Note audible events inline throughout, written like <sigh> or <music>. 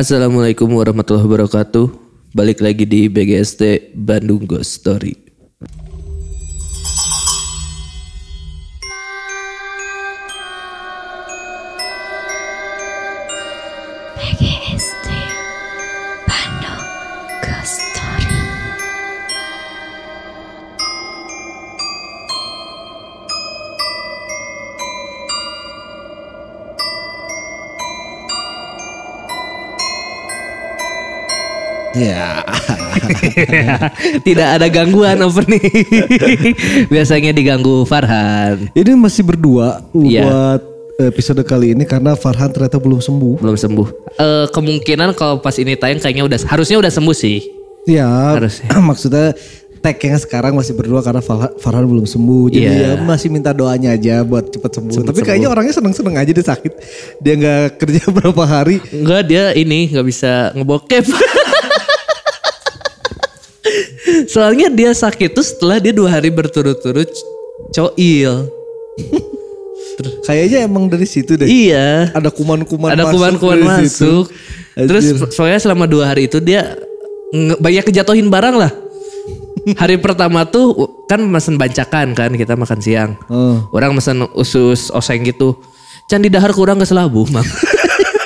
Assalamualaikum warahmatullahi wabarakatuh. Balik lagi di BGST Bandung Ghost Story. <laughs> Tidak ada gangguan opening. <laughs> Biasanya diganggu Farhan. Ini masih berdua Iya. buat episode kali ini karena Farhan ternyata belum sembuh. Belum sembuh. Eh, kemungkinan kalau pas ini tayang kayaknya udah harusnya udah sembuh sih. Ya, Harusnya. <clears throat> maksudnya tag yang sekarang masih berdua karena Farhan, belum sembuh. Jadi Iya. ya masih minta doanya aja buat cepet sembuh. Cepet Tapi kayaknya orangnya seneng-seneng aja dia sakit. Dia nggak <laughs> kerja berapa hari. Enggak dia ini nggak bisa ngebokep. Soalnya dia sakit tuh setelah dia dua hari berturut-turut coil. Kayaknya emang dari situ deh. Iya. Ada kuman-kuman Ada masuk kuman-kuman situ. masuk. Terus soalnya selama dua hari itu dia banyak kejatuhin barang lah. Hari pertama tuh kan mesen bancakan kan kita makan siang. Oh. Orang mesen usus oseng gitu. Can di dahar kurang ke selabu, Mang.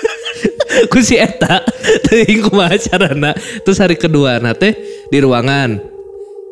<laughs> Ku si eta <laughs> teuing kumaha carana. Terus hari kedua na teh di ruangan.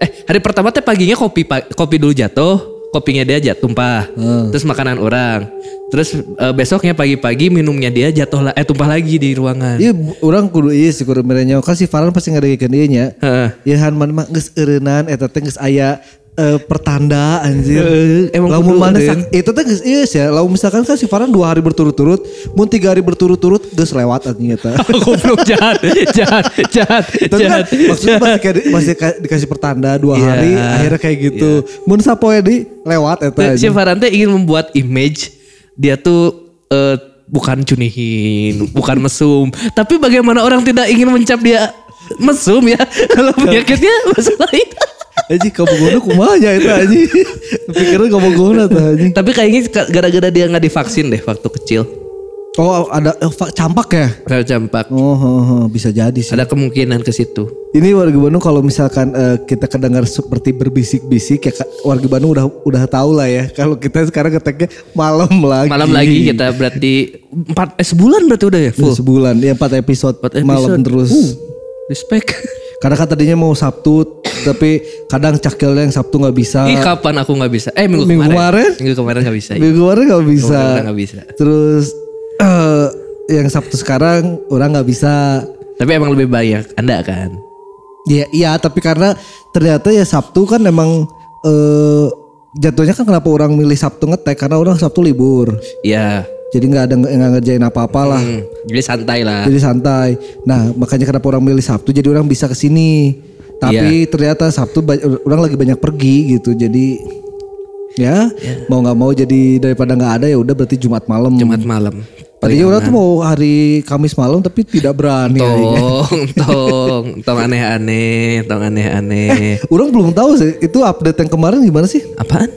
Eh, hari pertama teh paginya kopi kopi dulu jatuh, kopinya dia jatuh tumpah. Terus makanan orang. Terus eh, besoknya pagi-pagi minumnya dia jatuh eh tumpah lagi di ruangan. Iya, orang kudu iya sih kudu merenyo kan si Farhan pasti ngadegikeun ieu nya. Heeh. Ya han mana mah geus eureunnan eta teh geus aya eh, pertanda anjir. Heeh, emang lamun mana itu teh geus ieu ya. Lamun misalkan kan si Farhan dua hari berturut-turut, mun tiga hari berturut-turut geus lewat anjing eta. <laughs> Goblok <laughs> jahat, jahat, jahat, Tapi jahat. kan maksudnya masih, <laughs> kayak masih dikasih pertanda dua Iya. hari akhirnya kayak gitu. Mun sapoe di lewat eta. Si. Farhan teh ingin membuat image dia tuh eh, bukan cunihin, bukan mesum. Tapi bagaimana orang tidak ingin mencap dia mesum ya? Kalau penyakitnya masalah itu. Anjing kamu gono kumaha nya eta anjing. Pikirnya kamu gono tah anjing. Tapi kayaknya gara-gara dia nggak divaksin deh waktu kecil. Oh ada eh, campak ya? Rel campak. Oh, oh, oh, bisa jadi sih. Ada kemungkinan ke situ. Ini warga Bandung kalau misalkan eh, kita kedengar seperti berbisik-bisik ya warga Bandung udah udah tahu lah ya. Kalau kita sekarang ngeteknya malam lagi. Malam lagi kita berarti empat eh sebulan berarti udah ya Udah full. sebulan, ya empat episode, Empat episode. malam terus. Uh, respect. Karena kan tadinya mau Sabtu, tapi kadang cakilnya yang Sabtu nggak bisa. Ih kapan aku nggak bisa? Eh minggu, Minggu kemarin. kemarin? Minggu kemarin nggak bisa. Minggu kemarin nggak bisa. Nggak bisa. Terus eh, yang Sabtu sekarang orang nggak bisa. Tapi emang lebih banyak Anda kan. Iya, iya, tapi karena ternyata ya Sabtu kan emang eh jatuhnya kan kenapa orang milih Sabtu ngetek karena orang Sabtu libur. Iya. Jadi nggak ada nggak ngerjain apa-apa lah. Hmm, jadi santai lah. Jadi santai. Nah, makanya kenapa orang milih Sabtu jadi orang bisa ke sini. Tapi ternyata Sabtu orang lagi banyak pergi gitu. Jadi ya mau nggak mau jadi daripada nggak ada ya udah berarti Jumat malam. Jumat malam. Tadinya orang tuh mau hari Kamis malam tapi tidak berani. Tong, tong, tong aneh-aneh, tong aneh-aneh. <laughs> Orang belum tahu sih itu update yang kemarin gimana sih? Apaan?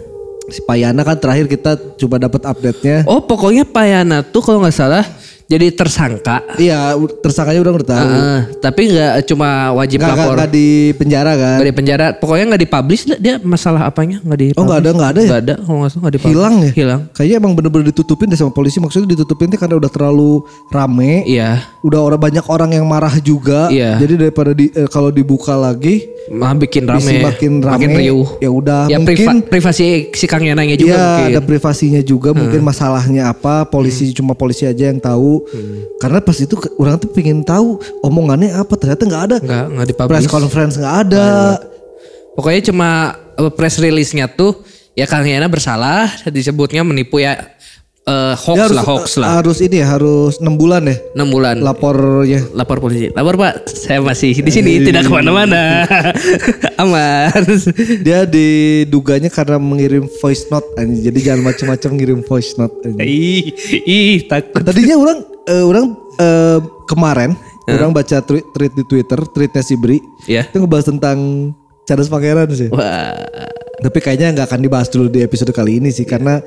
Si Payana kan terakhir kita coba dapat update-nya. Oh pokoknya Payana tuh kalau nggak salah jadi tersangka. Iya, tersangkanya udah tahu. Heeh, tapi nggak cuma wajib nggak, lapor. nggak di penjara kan? Nggak di penjara. Pokoknya nggak dipublish dia masalah apanya nggak di. Oh nggak ada nggak ada ya? Nggak ada kalau nggak salah nggak dipublish. Hilang ya? Hilang. Kayaknya emang bener-bener ditutupin deh sama polisi. Maksudnya ditutupin tuh karena udah terlalu rame. Iya. Udah orang banyak orang yang marah juga. Iya. Jadi daripada di, eh, kalau dibuka lagi, Malah bikin rame. makin rame. Makin riuh. Ya udah Ya priva- mungkin. privasi si Kang Yanangnya juga Iya ada privasinya juga mungkin masalahnya apa polisi cuma polisi aja yang tahu karena pas itu orang tuh pengen tahu omongannya apa ternyata nggak ada Nggak, nggak dipublish. press conference nggak ada Pokoknya cuma uh, press release-nya tuh ya Kang Yana bersalah disebutnya menipu ya eh, hoax Ya, harus lah hoax lah. harus ini ya harus enam bulan ya 6 bulan lapornya lapor polisi. Lapor Pak, saya masih di sini tidak ke mana-mana. <laughs> Aman. dia diduganya karena mengirim voice note anjing. jadi jangan macam-macam ngirim voice note anjing. ih, ih takut. tadinya orang eh, orang eh, kemarin orang baca tweet, tweet di Twitter tweetnya si Bri Ya. itu ngebahas tentang Charles Pangeran sih Wah. Tapi kayaknya nggak akan dibahas dulu di episode kali ini sih karena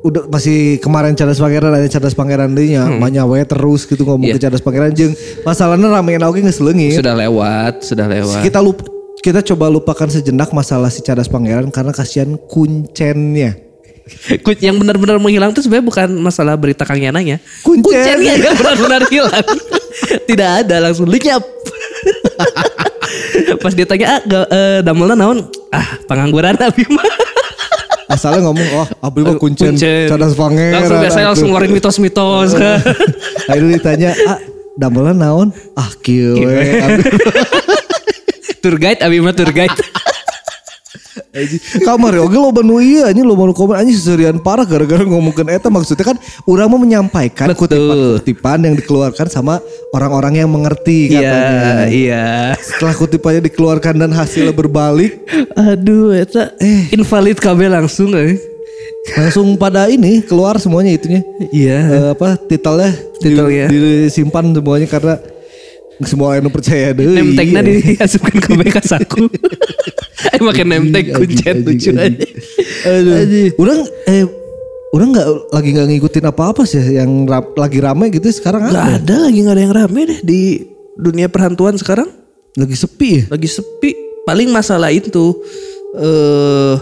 udah masih kemarin Cadas Pangeran ada Cadas Pangeran nya manya we terus gitu ngomong Iya. ke Cadas Pangeran jeung masalahnya ramein oge geus leungit. Sudah lewat, sudah lewat. Kita lup kita coba lupakan sejenak masalah si Cadas Pangeran karena kasihan kuncennya. <laughs> Yang benar-benar menghilang tuh sebenarnya bukan masalah berita Kang Yananya. Kuncen. Kuncennya yang benar-benar hilang. <laughs> Tidak ada langsung lenyap. <laughs> Pas dia tanya, ah, ga- eh, damelna naon? Ah, pengangguran abi mah. Asalnya ngomong oh abdi mah kuncen, Kuncen. Cadas Pangeran. Langsung biasanya langsung ngeluarin mitos-mitos. Akhirnya ditanya, ah damelan naon? Ah kieu we. Abdi- tour guide abi mah tour guide. Kamar oke lo banu iya anjing lo komen anjing seserian parah gara-gara ngomongin eta maksudnya kan orang mau menyampaikan kutipan-kutipan yang dikeluarkan sama orang-orang yang mengerti Iya, katanya. iya. Setelah kutipannya dikeluarkan dan hasilnya berbalik Aduh, eta Eh. invalid KB langsung eh. langsung pada ini keluar semuanya itunya. Iya. Eh, apa titelnya di- Titelnya. disimpan semuanya karena semua yang percaya deh. Name tag-nya iya. diasupkan <laughs> ke BK saku. <laughs> eh pakai name tag kuncen lucu aja. Aduh. Orang eh orang nggak lagi nggak ngikutin apa-apa sih yang rap- lagi rame gitu sekarang Gak apa? ada lagi gak ada yang rame deh di dunia perhantuan sekarang. Lagi sepi ya? Lagi sepi. Paling masalah itu eh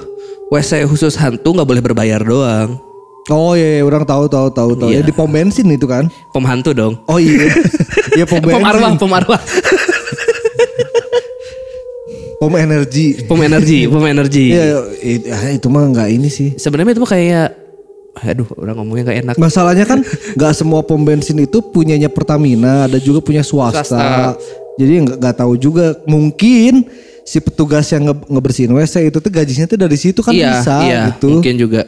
WC khusus hantu nggak boleh berbayar doang. Oh iya, iya, orang tahu tahu tahu tahu. Iya. Ya di pom bensin itu kan? Pom hantu dong. Oh iya. <laughs> Iya pom Eh, pom bensin. arwah, pom arwah. <laughs> Pom energi. pom energi, <laughs> pom energi. Iya, ah, itu mah nggak ini sih. Sebenarnya itu mah kayak aduh, orang ngomongnya gak enak. Masalahnya kan nggak semua pom bensin itu punyanya Pertamina, ada juga punya swasta. Swasta. Jadi nggak nggak tahu juga. Mungkin si petugas yang nge- ngebersihin WC itu tuh gajinya tuh dari situ kan Iya, bisa iya, gitu. mungkin juga.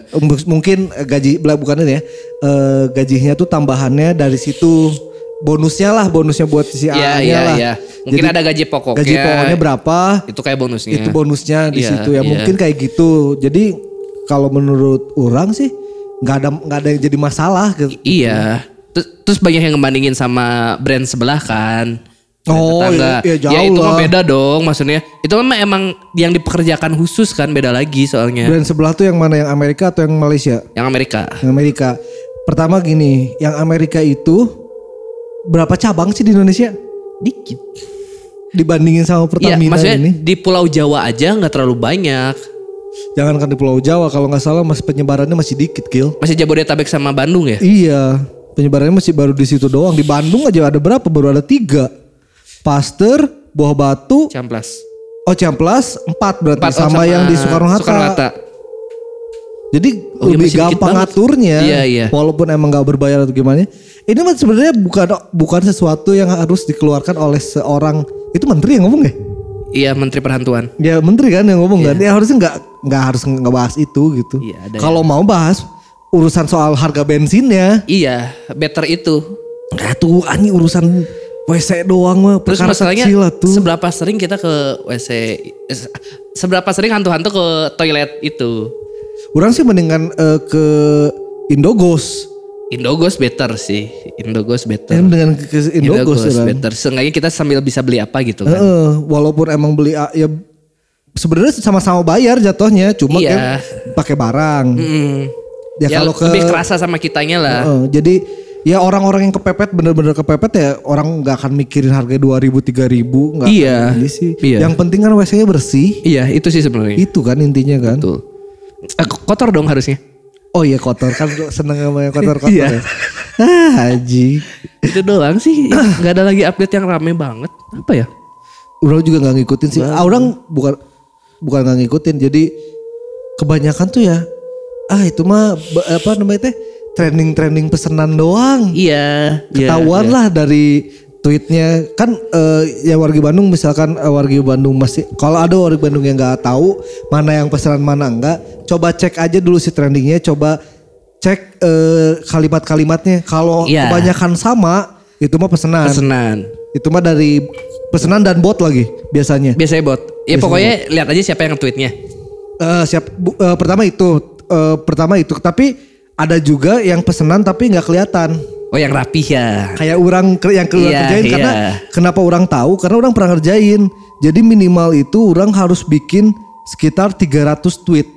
Mungkin gaji bukan ya. eh, gajinya tuh tambahannya dari situ. Bonusnya lah, bonusnya buat si Iya, A-nya iya, lah. iya. Mungkin ada gaji pokoknya. Gaji pokoknya berapa? Itu kayak bonusnya. Itu bonusnya di Iya, situ ya. iya. Mungkin kayak gitu. Jadi kalau menurut orang sih nggak ada nggak ada yang jadi masalah. gitu. Iya. Terus, terus banyak yang ngebandingin sama brand sebelah kan. Brand Oh, tetangga. iya, iya, jauh ya itu mah beda dong maksudnya. Itu mah emang yang dipekerjakan khusus kan beda lagi soalnya. Brand sebelah tuh yang mana? Yang Amerika atau yang Malaysia? Yang Amerika. Yang Amerika. Pertama gini, yang Amerika itu berapa cabang sih di Indonesia Dikit. dibandingin sama Iya Pertamina maksudnya ini? di Pulau Jawa aja nggak terlalu banyak. Jangankan di Pulau Jawa, kalau nggak salah masih penyebarannya masih dikit, Gil. Masih Jabodetabek sama Bandung ya? Iya, penyebarannya masih baru di situ doang. Di Bandung aja ada berapa? Baru ada tiga. Pasteur, Buah Batu, Camplas. oh Ciamplas, empat berarti Empat, oh, sama, yang di Soekarno Hatta. Soekarno-Hatta. Jadi Oh, iya, lebih gampang ngaturnya. Iya, iya. Walaupun emang nggak berbayar atau gimana. Ini mah sebenarnya bukan bukan sesuatu yang harus dikeluarkan oleh seorang itu menteri yang ngomong ya? Iya Menteri Perhantuan. Ya menteri kan yang ngomong kan. Ya harusnya nggak nggak harus ngebahas itu gitu. Iya, Kalau mau bahas urusan soal harga bensinnya, Iya, better itu. nggak tuh ani urusan WC doang mah Terus masalahnya kecil lah tuh. seberapa sering kita ke WC eh, seberapa sering hantu-hantu ke toilet itu? Orang sih mendingan eh, ke Indogos. Indogos better sih. Indogos better. Em dengan ke ke Indogos, ya kan? better. Seenggaknya kita sambil bisa beli apa gitu kan. Heeh, walaupun emang beli a- ya sebenarnya sama-sama bayar jatuhnya, cuma Iya. kan pakai barang. Mm. Ya, Ya, kalau ke lebih kerasa sama kitanya lah. Heeh, jadi ya orang-orang yang kepepet bener-bener kepepet ya orang nggak akan mikirin harga 2000 3000 nggak Iya. akan beli sih. Iya. Yang penting kan WC-nya bersih. Iya, itu sih sebenarnya. Itu kan intinya kan. Betul. Eh, kotor dong harusnya. Oh iya kotor kan seneng sama yang kotor-kotor <laughs> Iya. ya. Ah, haji. itu doang sih. <coughs> Gak ada lagi update yang rame banget. Apa ya? Orang juga nggak ngikutin sih. Ah, orang bukan bukan nggak ngikutin. Jadi kebanyakan tuh ya ah itu mah apa namanya teh trending-trending pesanan doang. Iya. Ketahuan lah dari tweetnya kan eh, ya warga Bandung misalkan eh, warga Bandung masih kalau ada warga Bandung yang nggak tahu mana yang pesanan mana enggak coba cek aja dulu si trendingnya coba cek eh, kalimat-kalimatnya kalau Iya. kebanyakan sama itu mah pesanan Pesenan. itu mah dari pesanan dan bot lagi biasanya Biasanya bot. Ya pokoknya lihat aja siapa yang tweetnya. Eh, siap eh, pertama itu eh, pertama itu tapi ada juga yang pesanan tapi nggak kelihatan Oh yang rapih ya. kayak orang yang keluar Iya, kerjain iya. karena kenapa orang tahu karena orang pernah ngerjain jadi minimal itu orang harus bikin sekitar 300 tweet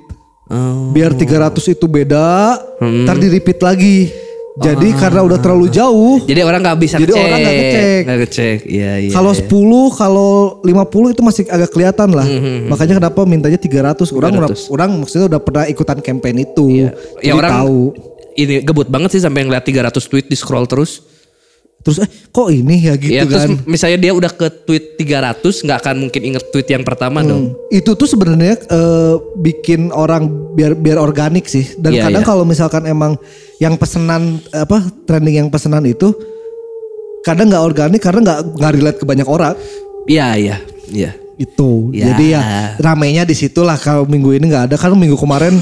Oh. Biar 300 itu beda, Hmm. ntar di repeat lagi. Jadi Ah. karena udah terlalu jauh, Jadi orang nggak bisa Jadi ngecek. orang nggak ngecek. Nggak ngecek. Iya iya. kalau 10, kalau 50 itu masih agak kelihatan lah. Hmm, Makanya kenapa mintanya 300. Orang udah, 300. orang maksudnya udah pernah ikutan campaign itu. Iya. Jadi Ya orang tahu. Ini gebut banget sih sampai ngeliat 300 tweet di scroll terus. Terus eh kok ini ya gitu ya terus kan. misalnya dia udah ke tweet 300 nggak akan mungkin inget tweet yang pertama dong. itu tuh sebenarnya eh, bikin orang biar biar organik sih dan Iya, kadang iya. kalau misalkan emang yang pesenan apa trending yang pesenan itu kadang nggak organik karena nggak nggak relate ke banyak orang Iya iya iya. itu Ya. jadi ya ramenya di situ lah kalau minggu ini nggak ada kan minggu kemarin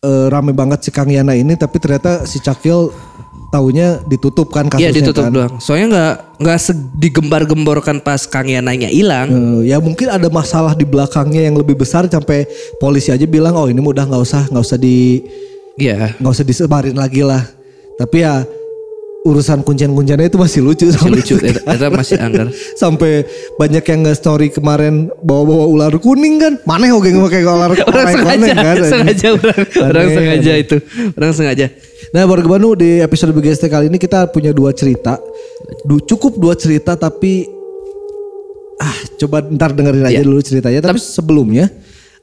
eh, rame banget si Kang Yana ini tapi ternyata si Cakil taunya ditutup kan kasusnya Iya ditutup kan. doang. Soalnya nggak nggak digembar-gemborkan pas Kang Yananya hilang. Eh, ya mungkin ada masalah di belakangnya yang lebih besar sampai polisi aja bilang oh ini mah udah nggak usah nggak usah di Iya. nggak usah disebarin lagi lah. Tapi ya urusan kuncian-kunciannya itu masih lucu Masih sampai lucu. Eta masih anggar. <laughs> sampai banyak yang nge-story kemarin bawa-bawa ular kuning kan. Mana oke pakai ular <laughs> Orang sengaja, kan. sengaja orang, orang sengaja itu, orang sengaja. Nah, Warga Bandung di episode BGST kali ini kita punya dua cerita. Du, cukup dua cerita tapi ah coba ntar dengerin aja Iya. dulu ceritanya. Tapi sebelumnya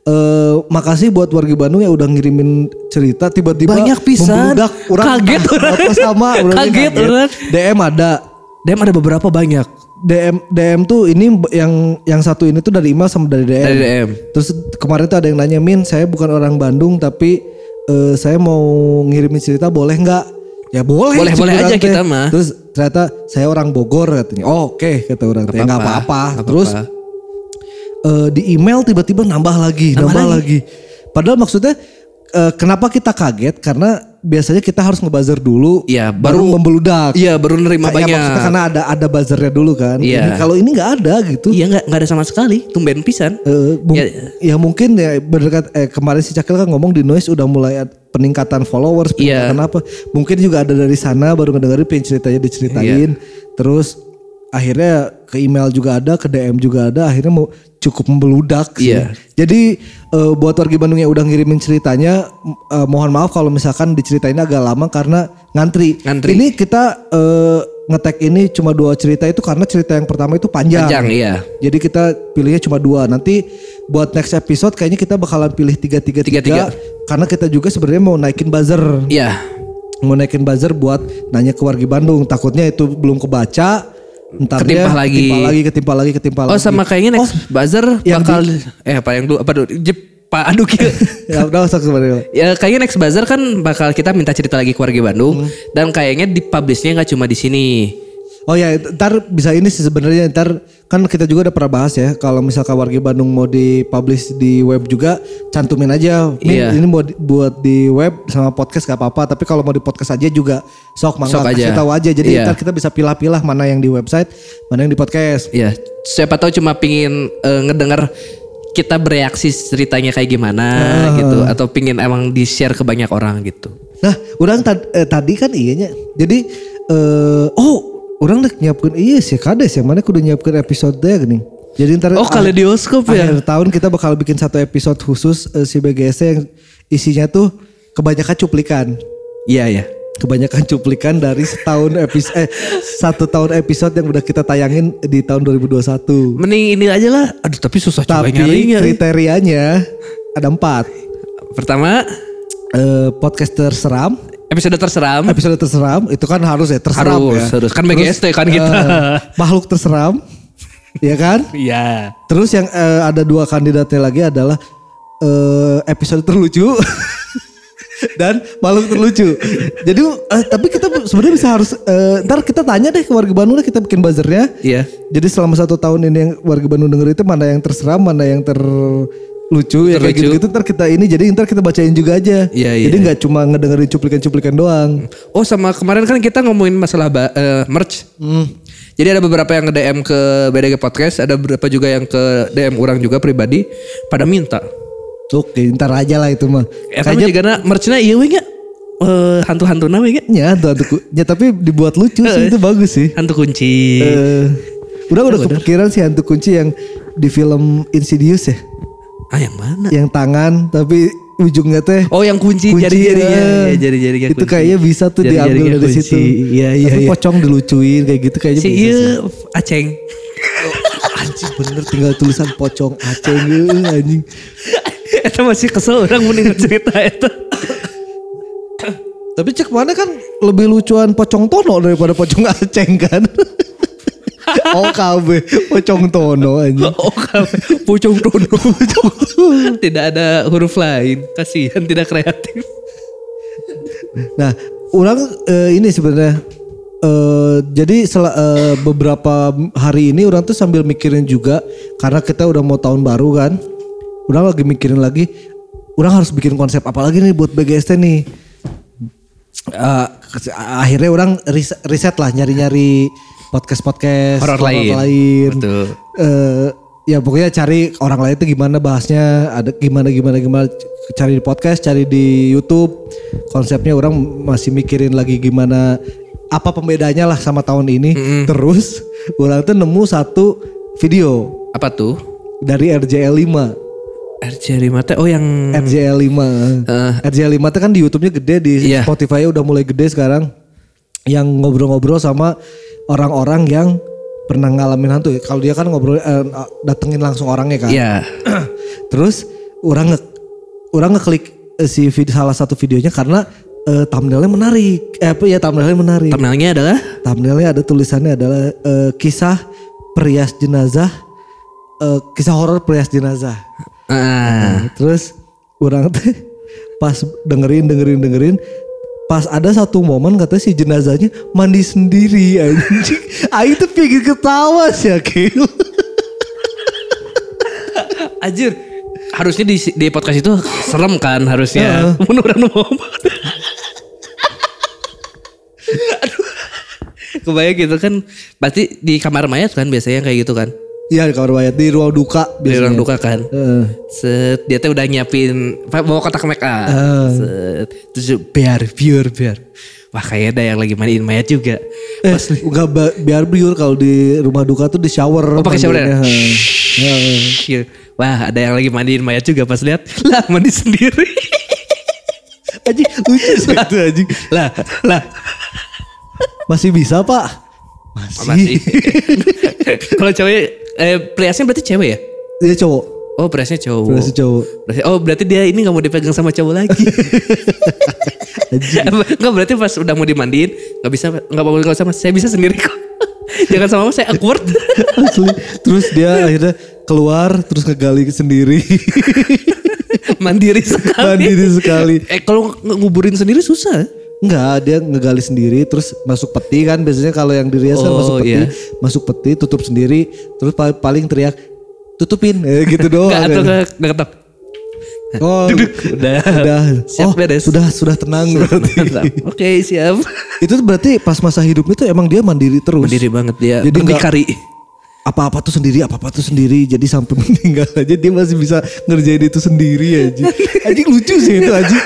eh makasih buat warga Bandung yang udah ngirimin cerita tiba-tiba Banyak pisan. membludak. Orang Kaget <laughs> orang. apa sama orangnya Kaget orang. DM ada. Dem ada beberapa banyak DM DM tuh ini yang yang satu ini tuh dari email sama dari DM. dari DM. Terus kemarin tuh ada yang nanya Min, saya bukan orang Bandung tapi eh, saya mau ngirimin cerita boleh nggak? Ya boleh. Boleh, boleh aja teh. kita mah. Terus ternyata saya orang Bogor katanya. Oh, oke kata orang teh nggak apa-apa, Terus apa-apa. Eh, di email tiba-tiba nambah lagi, nambah, lagi. Padahal maksudnya eh, kenapa kita kaget? Karena biasanya kita harus ngebuzzer dulu, Iya, baru, baru- membeludak. Iya baru nerima Kayak banyak. maksudnya karena ada ada buzzernya dulu kan. Iya. Ini- Kalau ini nggak ada gitu. Iya nggak nggak ada sama sekali, tumben pisan. Eh, mung- Ya. ya. mungkin ya berdekat eh, kemarin si Cakil kan ngomong di noise udah mulai peningkatan followers Iya. peningkatan apa mungkin juga ada dari sana baru ngedengerin pengen ceritanya diceritain Iya. terus akhirnya ke email juga ada ke DM juga ada akhirnya mau cukup membeludak sih. Iya. jadi eh, buat warga Bandung yang udah ngirimin ceritanya eh, mohon maaf kalau misalkan diceritain agak lama karena ngantri, Ngantri. ini kita eh, ngetek ini cuma dua cerita itu karena cerita yang pertama itu panjang Panjang iya. jadi kita pilihnya cuma dua. Nanti buat next episode kayaknya kita bakalan pilih tiga tiga tiga. Tiga-tiga. Karena kita juga sebenarnya mau naikin buzzer, Iya. mau naikin buzzer buat nanya ke warga Bandung. Takutnya itu belum kebaca, ntar Ketimpa lagi. ketimpa lagi, ketimpa lagi, ketimpa Oh lagi. sama kayaknya next buzzer yang bakal eh apa yang dulu apa dulu Jep, Pak aduh <laughs> gitu. ya udah usah sebenarnya. Ya kayaknya next buzzer kan bakal kita minta cerita lagi ke warga Bandung Hmm. dan kayaknya di publishnya nggak cuma di sini. Oh ya, ntar bisa ini sih sebenarnya ntar kan kita juga udah pernah bahas ya kalau misalkan warga Bandung mau dipublish di web juga cantumin aja. Iya. Ini buat buat di web sama podcast gak apa-apa. Tapi kalau mau di podcast aja juga sok mangga Sok aja. kasih tahu aja. Jadi Iya. ntar kita bisa pilah-pilah mana yang di website, mana yang di podcast. Ya siapa tahu cuma pingin eh, ngedengar kita bereaksi ceritanya kayak gimana Ah. gitu atau pingin emang di share ke banyak orang gitu. Nah, orang tad- eh, tadi kan iyanya. Jadi eh oh, orang udah nyiapkan iya sih kades ya mana kudu nyiapkan episode deh gini. Jadi ntar Oh kaleidoskop ya. akhir tahun kita bakal bikin satu episode khusus eh, si BGS yang isinya tuh kebanyakan cuplikan. Iya ya. Kebanyakan cuplikan dari setahun episode eh satu tahun episode yang udah kita tayangin di tahun 2021. Mending ini aja lah. Aduh tapi susah Tapi nyarinya. kriterianya ada empat. Pertama Eh, podcaster seram, episode terseram. episode terseram itu kan harus ya terseram Harus, ya. harus. Kan BGST kan kita. eh, makhluk terseram, ya kan? Iya. Terus yang eh, ada dua kandidatnya lagi adalah eh, episode terlucu <laughs> dan makhluk terlucu. Jadi eh, tapi kita sebenarnya bisa harus eh, ntar kita tanya deh ke warga Bandung deh kita bikin buzzernya. Iya. Jadi selama satu tahun ini yang warga Bandung denger itu mana yang terseram, mana yang terlucu ya kayak Terlucu. gitu-gitu ntar kita ini jadi ntar kita bacain juga aja. Iya, iya. Jadi nggak cuma ngedengerin cuplikan-cuplikan doang. Oh sama kemarin kan kita ngomongin masalah eh, merch. Jadi ada beberapa yang nge-DM ke BDG Podcast, ada beberapa juga yang ke DM orang juga pribadi pada minta. Oke, ntar aja lah itu mah. Ya tapi juga na merchnya iya we nya. Eh, hantu-hantu nama ya Ya, tuh, tuh, ya tapi dibuat lucu sih itu bagus sih. hantu kunci. Eh, udah udah kepikiran sih hantu kunci yang di film Insidious ya, ah yang mana? yang tangan tapi ujungnya teh Oh yang kunci, Kunci, jari-jarinya, ya. ya, jari-jarinya itu kunci. kayaknya bisa tuh Jari-jarinya diambil dari kunci. situ. Iya iya Tapi iya. pocong dilucuin kayak gitu kayaknya Si bisa. iya sih. aceng. <laughs> Anjing bener tinggal tulisan pocong aceng eh, anjing. <laughs> Eta masih kesel orang mending cerita eta. Tapi cek mana kan lebih lucuan pocong tono daripada pocong aceng kan. <laughs> OKB pocong tono. Oh kamu pucung tono. tidak ada huruf lain. Kasihan tidak kreatif. Nah, orang eh, ini sebenarnya eh, jadi sel- eh, beberapa hari ini orang tuh sambil mikirin juga karena kita udah mau tahun baru kan. Orang lagi mikirin lagi, orang harus bikin konsep apa lagi nih buat BGST nih. Kes- akhirnya orang riset, riset lah nyari-nyari podcast-podcast Horor lain. lain. Betul. Eh, ya pokoknya cari orang lain itu gimana bahasnya, ada gimana gimana gimana cari di podcast, cari di YouTube. Konsepnya orang masih mikirin lagi gimana apa pembedanya lah sama tahun ini. Terus orang tuh nemu satu video Apa tuh? dari RJL 5. RJ5 teh oh yang RJL 5. Eh. RJL 5 tuh kan di YouTube-nya gede di Iya. Spotify udah mulai gede sekarang. Yang ngobrol-ngobrol sama orang-orang yang pernah ngalamin hantu. ya. Kalau dia kan ngobrol eh, datengin langsung orangnya kan. Iya. <clears throat> Terus orang nge orang ngeklik eh, si vid- salah satu videonya karena eh, thumbnailnya menarik. Eh apa ya thumbnailnya menarik. Thumbnailnya adalah thumbnailnya ada tulisannya adalah eh, kisah perias jenazah eh, kisah horor perias jenazah. ah, Terus orang teh <laughs> pas dengerin dengerin dengerin pas ada satu momen kata si jenazahnya mandi sendiri anjing. <laughs> Aing tuh pengen ketawa sih Akil. Anjir. Harusnya di, di podcast itu serem kan harusnya. Menurut <laughs> mau. <laughs> Aduh. Kebayang gitu kan. Pasti di kamar mayat kan biasanya kayak gitu kan. Iya di kamar mayat di ruang duka Di biasanya. ruang duka kan. Heeh. Set, dia tuh udah nyiapin bawa kotak make up. Ah. Set, terus biar biar biar. Wah kayaknya ada yang lagi mandiin mayat juga. Eh, enggak ba- biar biur kalau di rumah duka tuh di shower. Oh, pakai shower ya? Iya. Wah ada yang lagi mandiin mayat juga pas lihat lah mandi sendiri. <laughs> Anjing lucu sih itu anjing. lah lah Masih bisa pak? Masih. masih. <laughs> Kalau cewek eh priasnya berarti cewek ya? Dia cowok. Oh priasnya cowok. Masih cowok. Oh berarti dia ini nggak mau dipegang sama cowok lagi. <laughs> Enggak berarti pas udah mau dimandiin nggak bisa nggak mau nggak sama saya bisa sendiri kok. <laughs> Jangan sama saya awkward. Asli. Terus dia akhirnya keluar terus ngegali sendiri. Mandiri sekali. Mandiri sekali. Eh kalau nguburin sendiri susah. Enggak, dia ngegali sendiri terus masuk peti kan biasanya kalau yang dirias kan Oh, masuk peti, iya. masuk peti tutup sendiri terus pa- paling teriak tutupin eh, gitu doang. Enggak atau nggak nggak ketok. Oh, <laughs> Udah. udah. Siap oh, beres. sudah sudah tenang berarti. Mantap. Oke siap. <laughs> Itu berarti pas masa hidupnya tuh emang dia mandiri terus. Mandiri banget dia. Jadi berdikari. Apa-apa tuh sendiri, apa-apa tuh sendiri. Jadi sampai <laughs> meninggal aja dia masih bisa ngerjain itu sendiri aja. Anjing lucu sih itu anjing.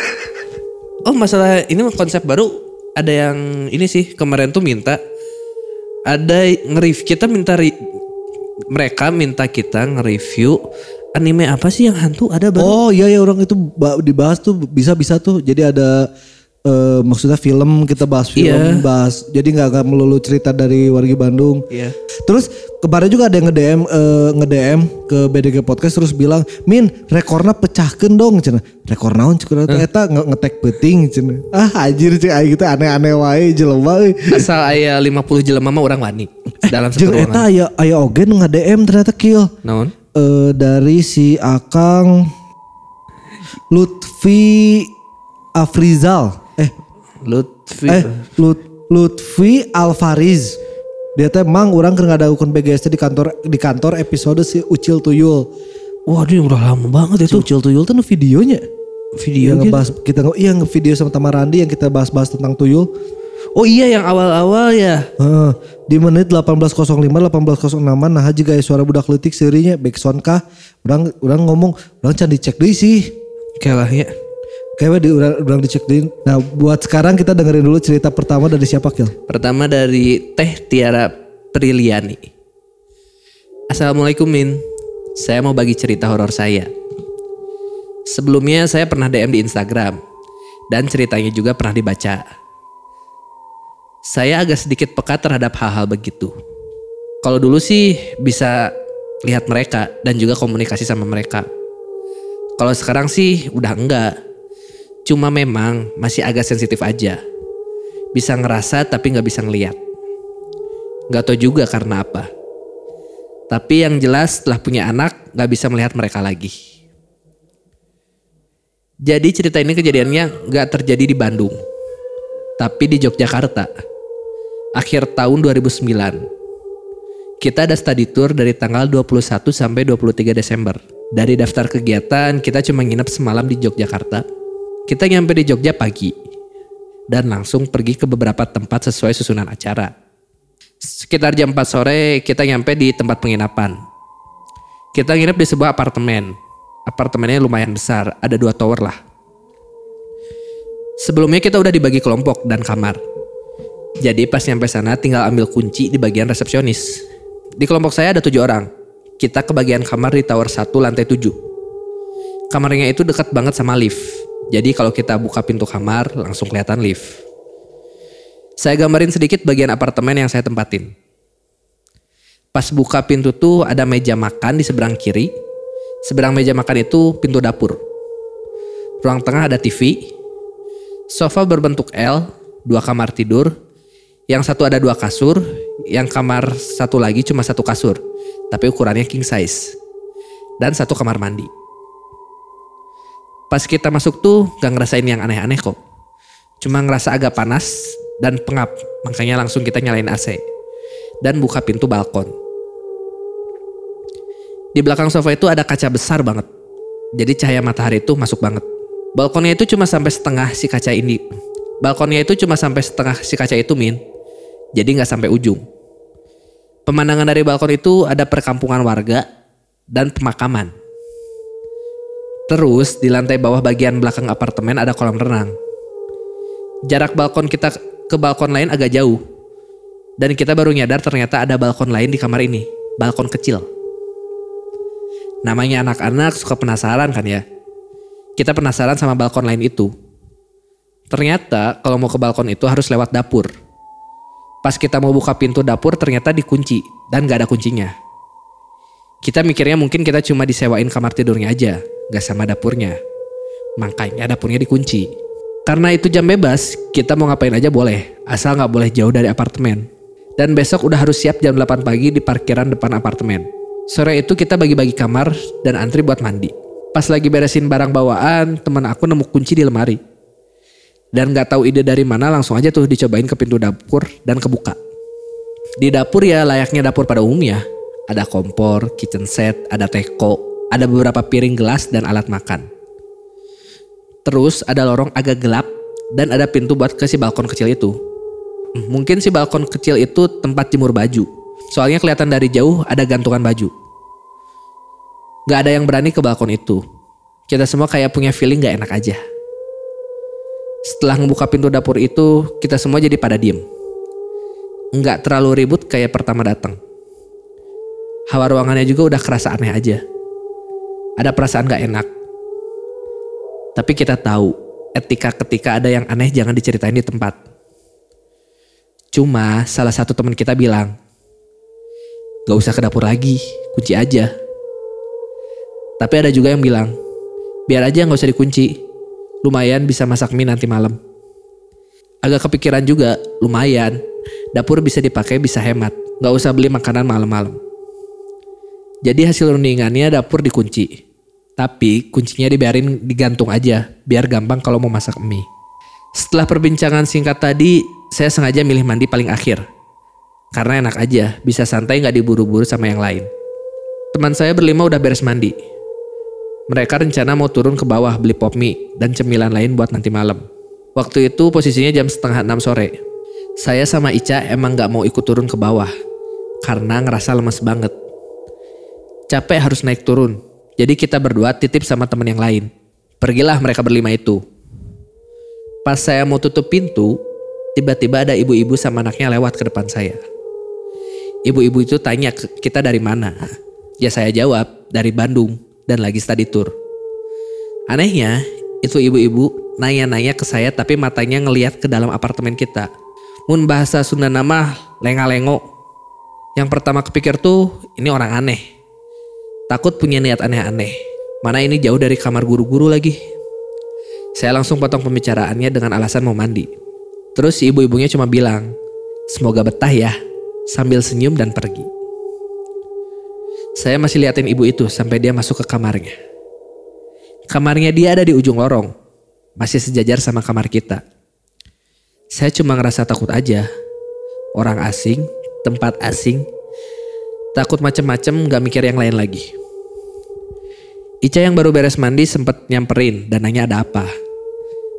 Oh masalah ini mah konsep baru. Ada yang ini sih kemarin tuh minta ada nge-review kita minta ri- mereka minta kita nge-review anime apa sih yang hantu? Ada baru. Oh iya ya orang itu ba- dibahas tuh bisa bisa tuh. Jadi ada eh, maksudnya film kita bahas film, Iya. bahas. Jadi nggak nggak melulu cerita dari wargi Bandung. Iya. Terus kemarin juga ada yang nge-DM eh, nge-DM ke BDG Podcast terus bilang, "Min, rekorna pecahkeun dong." Cenah. Rekor naon cenah eta nge- ngetek peuting cenah. Ah anjir aing teh aneh-aneh wae jelema euy. asal aya 50 jelema mah orang wani dalam satu ruangan eta aya aya oge nu nge-DM ternyata kill. naon Eh, dari si Akang Lutfi Afrizal. Lutfi eh Lut, Lutfi Alfariz. Dia teh mang orang keur ngadagukeun BGST di kantor di kantor episode si Ucil Tuyul. wah dia udah lama banget Si itu Ucil Tuyul tuh videonya. video Yang gitu. ngebahas kita iya nge-video sama Tamarandi yang kita bahas-bahas tentang tuyul. oh iya yang awal-awal ya Heeh, di menit 18.05 18.06 nah juga suara budak leutik seurinya backsound kah urang urang ngomong urang can dicek deui sih kayak lah ya Kayaknya di urang dicek deui. Nah, buat sekarang kita dengerin dulu cerita pertama dari siapa, Kil? Pertama dari Teh Tiara Priliani. Assalamualaikum Min. Saya mau bagi cerita horor saya. Sebelumnya saya pernah DM di Instagram dan ceritanya juga pernah dibaca. Saya agak sedikit peka terhadap hal-hal begitu. Kalau dulu sih bisa lihat mereka dan juga komunikasi sama mereka. Kalau sekarang sih udah enggak. Cuma memang masih agak sensitif aja. Bisa ngerasa tapi nggak bisa ngeliat. Nggak tahu juga karena apa. Tapi yang jelas setelah punya anak nggak bisa melihat mereka lagi. Jadi cerita ini kejadiannya nggak terjadi di Bandung. Tapi di Yogyakarta. Akhir tahun 2009. Kita ada study tour dari tanggal 21 sampai 23 Desember. Dari daftar kegiatan, kita cuma nginep semalam di Yogyakarta. Kita nyampe di Jogja pagi. Dan langsung pergi ke beberapa tempat sesuai susunan acara. Sekitar jam 4 sore, kita nyampe di tempat penginapan. Kita nginep di sebuah apartemen. Apartemennya lumayan besar, ada dua tower lah. Sebelumnya kita udah dibagi kelompok dan kamar. Jadi pas nyampe sana tinggal ambil kunci di bagian resepsionis. Di kelompok saya ada tujuh orang. Kita ke bagian kamar di tower 1 lantai 7. Kamarnya itu dekat banget sama lift. Jadi kalau kita buka pintu kamar langsung kelihatan lift. Saya gambarin sedikit bagian apartemen yang saya tempatin. Pas buka pintu tuh ada meja makan di seberang kiri. Seberang meja makan itu pintu dapur. Ruang tengah ada TV. Sofa berbentuk L, dua kamar tidur, yang satu ada dua kasur, yang kamar satu lagi cuma satu kasur, tapi ukurannya king size. Dan satu kamar mandi. Pas kita masuk tuh gak ngerasain yang aneh-aneh kok. Cuma ngerasa agak panas dan pengap, makanya langsung kita nyalain AC. Dan buka pintu balkon. Di belakang sofa itu ada kaca besar banget. Jadi cahaya matahari itu masuk banget. Balkonnya itu cuma sampai setengah si kaca ini. Balkonnya itu cuma sampai setengah si kaca itu min jadi nggak sampai ujung. Pemandangan dari balkon itu ada perkampungan warga dan pemakaman. Terus di lantai bawah bagian belakang apartemen ada kolam renang. Jarak balkon kita ke balkon lain agak jauh. Dan kita baru nyadar ternyata ada balkon lain di kamar ini. Balkon kecil. Namanya anak-anak suka penasaran kan ya. Kita penasaran sama balkon lain itu. Ternyata kalau mau ke balkon itu harus lewat dapur. Pas kita mau buka pintu dapur ternyata dikunci dan gak ada kuncinya. Kita mikirnya mungkin kita cuma disewain kamar tidurnya aja, gak sama dapurnya. Makanya dapurnya dikunci. Karena itu jam bebas, kita mau ngapain aja boleh, asal gak boleh jauh dari apartemen. Dan besok udah harus siap jam 8 pagi di parkiran depan apartemen. Sore itu kita bagi-bagi kamar dan antri buat mandi. Pas lagi beresin barang bawaan, teman aku nemu kunci di lemari dan nggak tahu ide dari mana langsung aja tuh dicobain ke pintu dapur dan kebuka. Di dapur ya layaknya dapur pada umumnya. Ada kompor, kitchen set, ada teko, ada beberapa piring gelas dan alat makan. Terus ada lorong agak gelap dan ada pintu buat ke si balkon kecil itu. Mungkin si balkon kecil itu tempat jemur baju. Soalnya kelihatan dari jauh ada gantungan baju. Gak ada yang berani ke balkon itu. Kita semua kayak punya feeling gak enak aja. Setelah membuka pintu dapur itu, kita semua jadi pada diem. Nggak terlalu ribut kayak pertama datang. Hawa ruangannya juga udah kerasa aneh aja. Ada perasaan gak enak. Tapi kita tahu, etika ketika ada yang aneh jangan diceritain di tempat. Cuma salah satu teman kita bilang, gak usah ke dapur lagi, kunci aja. Tapi ada juga yang bilang, biar aja gak usah dikunci, lumayan bisa masak mie nanti malam. Agak kepikiran juga, lumayan. Dapur bisa dipakai bisa hemat, nggak usah beli makanan malam-malam. Jadi hasil rundingannya dapur dikunci. Tapi kuncinya dibiarin digantung aja, biar gampang kalau mau masak mie. Setelah perbincangan singkat tadi, saya sengaja milih mandi paling akhir. Karena enak aja, bisa santai nggak diburu-buru sama yang lain. Teman saya berlima udah beres mandi, mereka rencana mau turun ke bawah beli pop mie dan cemilan lain buat nanti malam. Waktu itu posisinya jam setengah enam sore. Saya sama Ica emang gak mau ikut turun ke bawah. Karena ngerasa lemes banget. Capek harus naik turun. Jadi kita berdua titip sama temen yang lain. Pergilah mereka berlima itu. Pas saya mau tutup pintu, tiba-tiba ada ibu-ibu sama anaknya lewat ke depan saya. Ibu-ibu itu tanya kita dari mana. Ya saya jawab, dari Bandung dan lagi study tour. Anehnya, itu ibu-ibu nanya-nanya ke saya tapi matanya ngeliat ke dalam apartemen kita. Mun bahasa Sunda nama lenga-lengo. Yang pertama kepikir tuh ini orang aneh. Takut punya niat aneh-aneh. Mana ini jauh dari kamar guru-guru lagi. Saya langsung potong pembicaraannya dengan alasan mau mandi. Terus si ibu-ibunya cuma bilang, semoga betah ya, sambil senyum dan pergi. Saya masih liatin ibu itu sampai dia masuk ke kamarnya. Kamarnya dia ada di ujung lorong, masih sejajar sama kamar kita. Saya cuma ngerasa takut aja. Orang asing, tempat asing, takut macem-macem gak mikir yang lain lagi. Ica yang baru beres mandi sempet nyamperin dan nanya ada apa.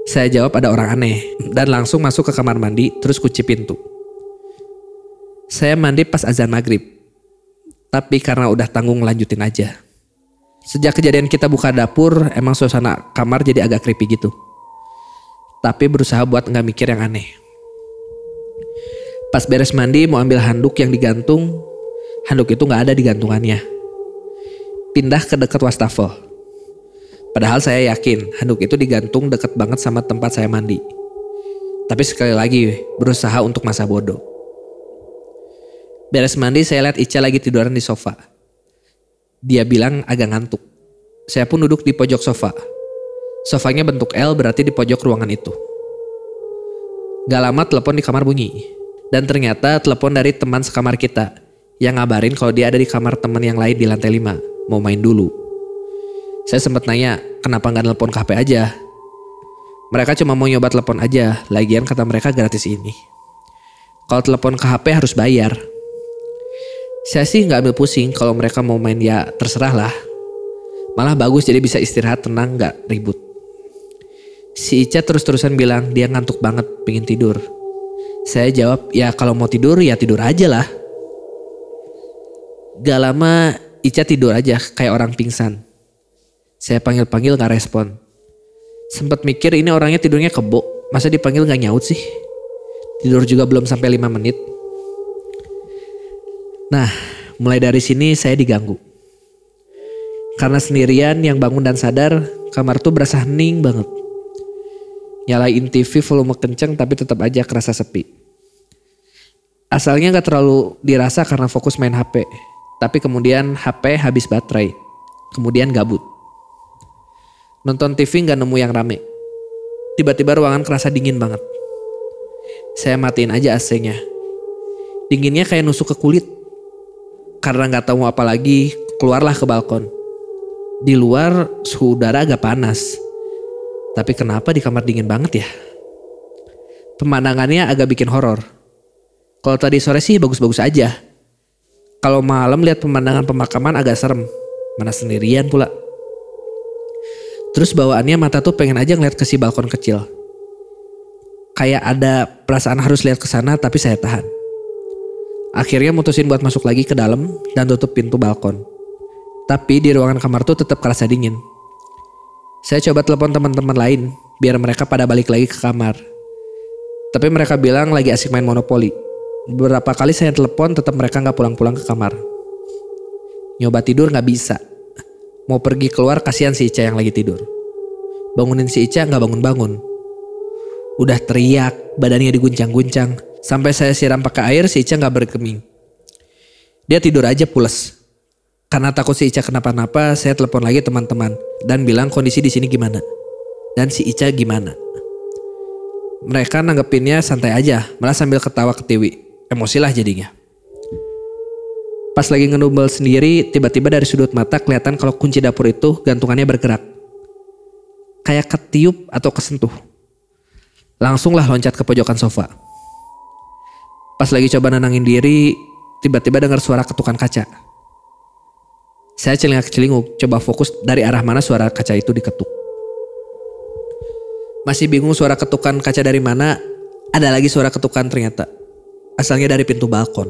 Saya jawab ada orang aneh dan langsung masuk ke kamar mandi terus kunci pintu. Saya mandi pas azan maghrib. Tapi karena udah tanggung lanjutin aja. Sejak kejadian kita buka dapur, emang suasana kamar jadi agak creepy gitu. Tapi berusaha buat nggak mikir yang aneh. Pas beres mandi mau ambil handuk yang digantung, handuk itu nggak ada di gantungannya. Pindah ke dekat wastafel. Padahal saya yakin handuk itu digantung deket banget sama tempat saya mandi. Tapi sekali lagi berusaha untuk masa bodoh. Beres mandi saya lihat Ica lagi tiduran di sofa. Dia bilang agak ngantuk. Saya pun duduk di pojok sofa. Sofanya bentuk L berarti di pojok ruangan itu. Gak lama telepon di kamar bunyi. Dan ternyata telepon dari teman sekamar kita. Yang ngabarin kalau dia ada di kamar teman yang lain di lantai 5. Mau main dulu. Saya sempat nanya, kenapa gak nelpon HP aja? Mereka cuma mau nyoba telepon aja, lagian kata mereka gratis ini. Kalau telepon ke HP harus bayar. Saya sih nggak ambil pusing kalau mereka mau main ya terserah lah. Malah bagus jadi bisa istirahat tenang nggak ribut. Si Ica terus-terusan bilang dia ngantuk banget pengen tidur. Saya jawab ya kalau mau tidur ya tidur aja lah. Gak lama Ica tidur aja kayak orang pingsan. Saya panggil-panggil gak respon. Sempet mikir ini orangnya tidurnya kebo. Masa dipanggil gak nyaut sih? Tidur juga belum sampai 5 menit. Nah, mulai dari sini saya diganggu. Karena sendirian yang bangun dan sadar, kamar tuh berasa hening banget. Nyalain TV volume kenceng tapi tetap aja kerasa sepi. Asalnya gak terlalu dirasa karena fokus main HP. Tapi kemudian HP habis baterai. Kemudian gabut. Nonton TV gak nemu yang rame. Tiba-tiba ruangan kerasa dingin banget. Saya matiin aja AC-nya. Dinginnya kayak nusuk ke kulit karena nggak tahu apa lagi, keluarlah ke balkon. Di luar suhu udara agak panas. Tapi kenapa di kamar dingin banget ya? Pemandangannya agak bikin horor. Kalau tadi sore sih bagus-bagus aja. Kalau malam lihat pemandangan pemakaman agak serem. Mana sendirian pula. Terus bawaannya mata tuh pengen aja ngeliat ke si balkon kecil. Kayak ada perasaan harus lihat ke sana tapi saya tahan. Akhirnya mutusin buat masuk lagi ke dalam dan tutup pintu balkon. Tapi di ruangan kamar tuh tetap kerasa dingin. Saya coba telepon teman-teman lain biar mereka pada balik lagi ke kamar. Tapi mereka bilang lagi asik main monopoli. Beberapa kali saya telepon tetap mereka nggak pulang-pulang ke kamar. Nyoba tidur nggak bisa. Mau pergi keluar kasihan si Ica yang lagi tidur. Bangunin si Ica nggak bangun-bangun. Udah teriak, badannya diguncang-guncang. Sampai saya siram pakai air si Ica nggak berkeming. Dia tidur aja pules. Karena takut si Ica kenapa-napa, saya telepon lagi teman-teman dan bilang kondisi di sini gimana. Dan si Ica gimana. Mereka nanggepinnya santai aja, malah sambil ketawa ketiwi. Emosilah jadinya. Pas lagi ngenumbel sendiri, tiba-tiba dari sudut mata kelihatan kalau kunci dapur itu gantungannya bergerak. Kayak ketiup atau kesentuh. Langsunglah loncat ke pojokan sofa. Pas lagi coba nenangin diri, tiba-tiba dengar suara ketukan kaca. Saya celingak-celinguk, coba fokus dari arah mana suara kaca itu diketuk. Masih bingung suara ketukan kaca dari mana, ada lagi suara ketukan ternyata. Asalnya dari pintu balkon.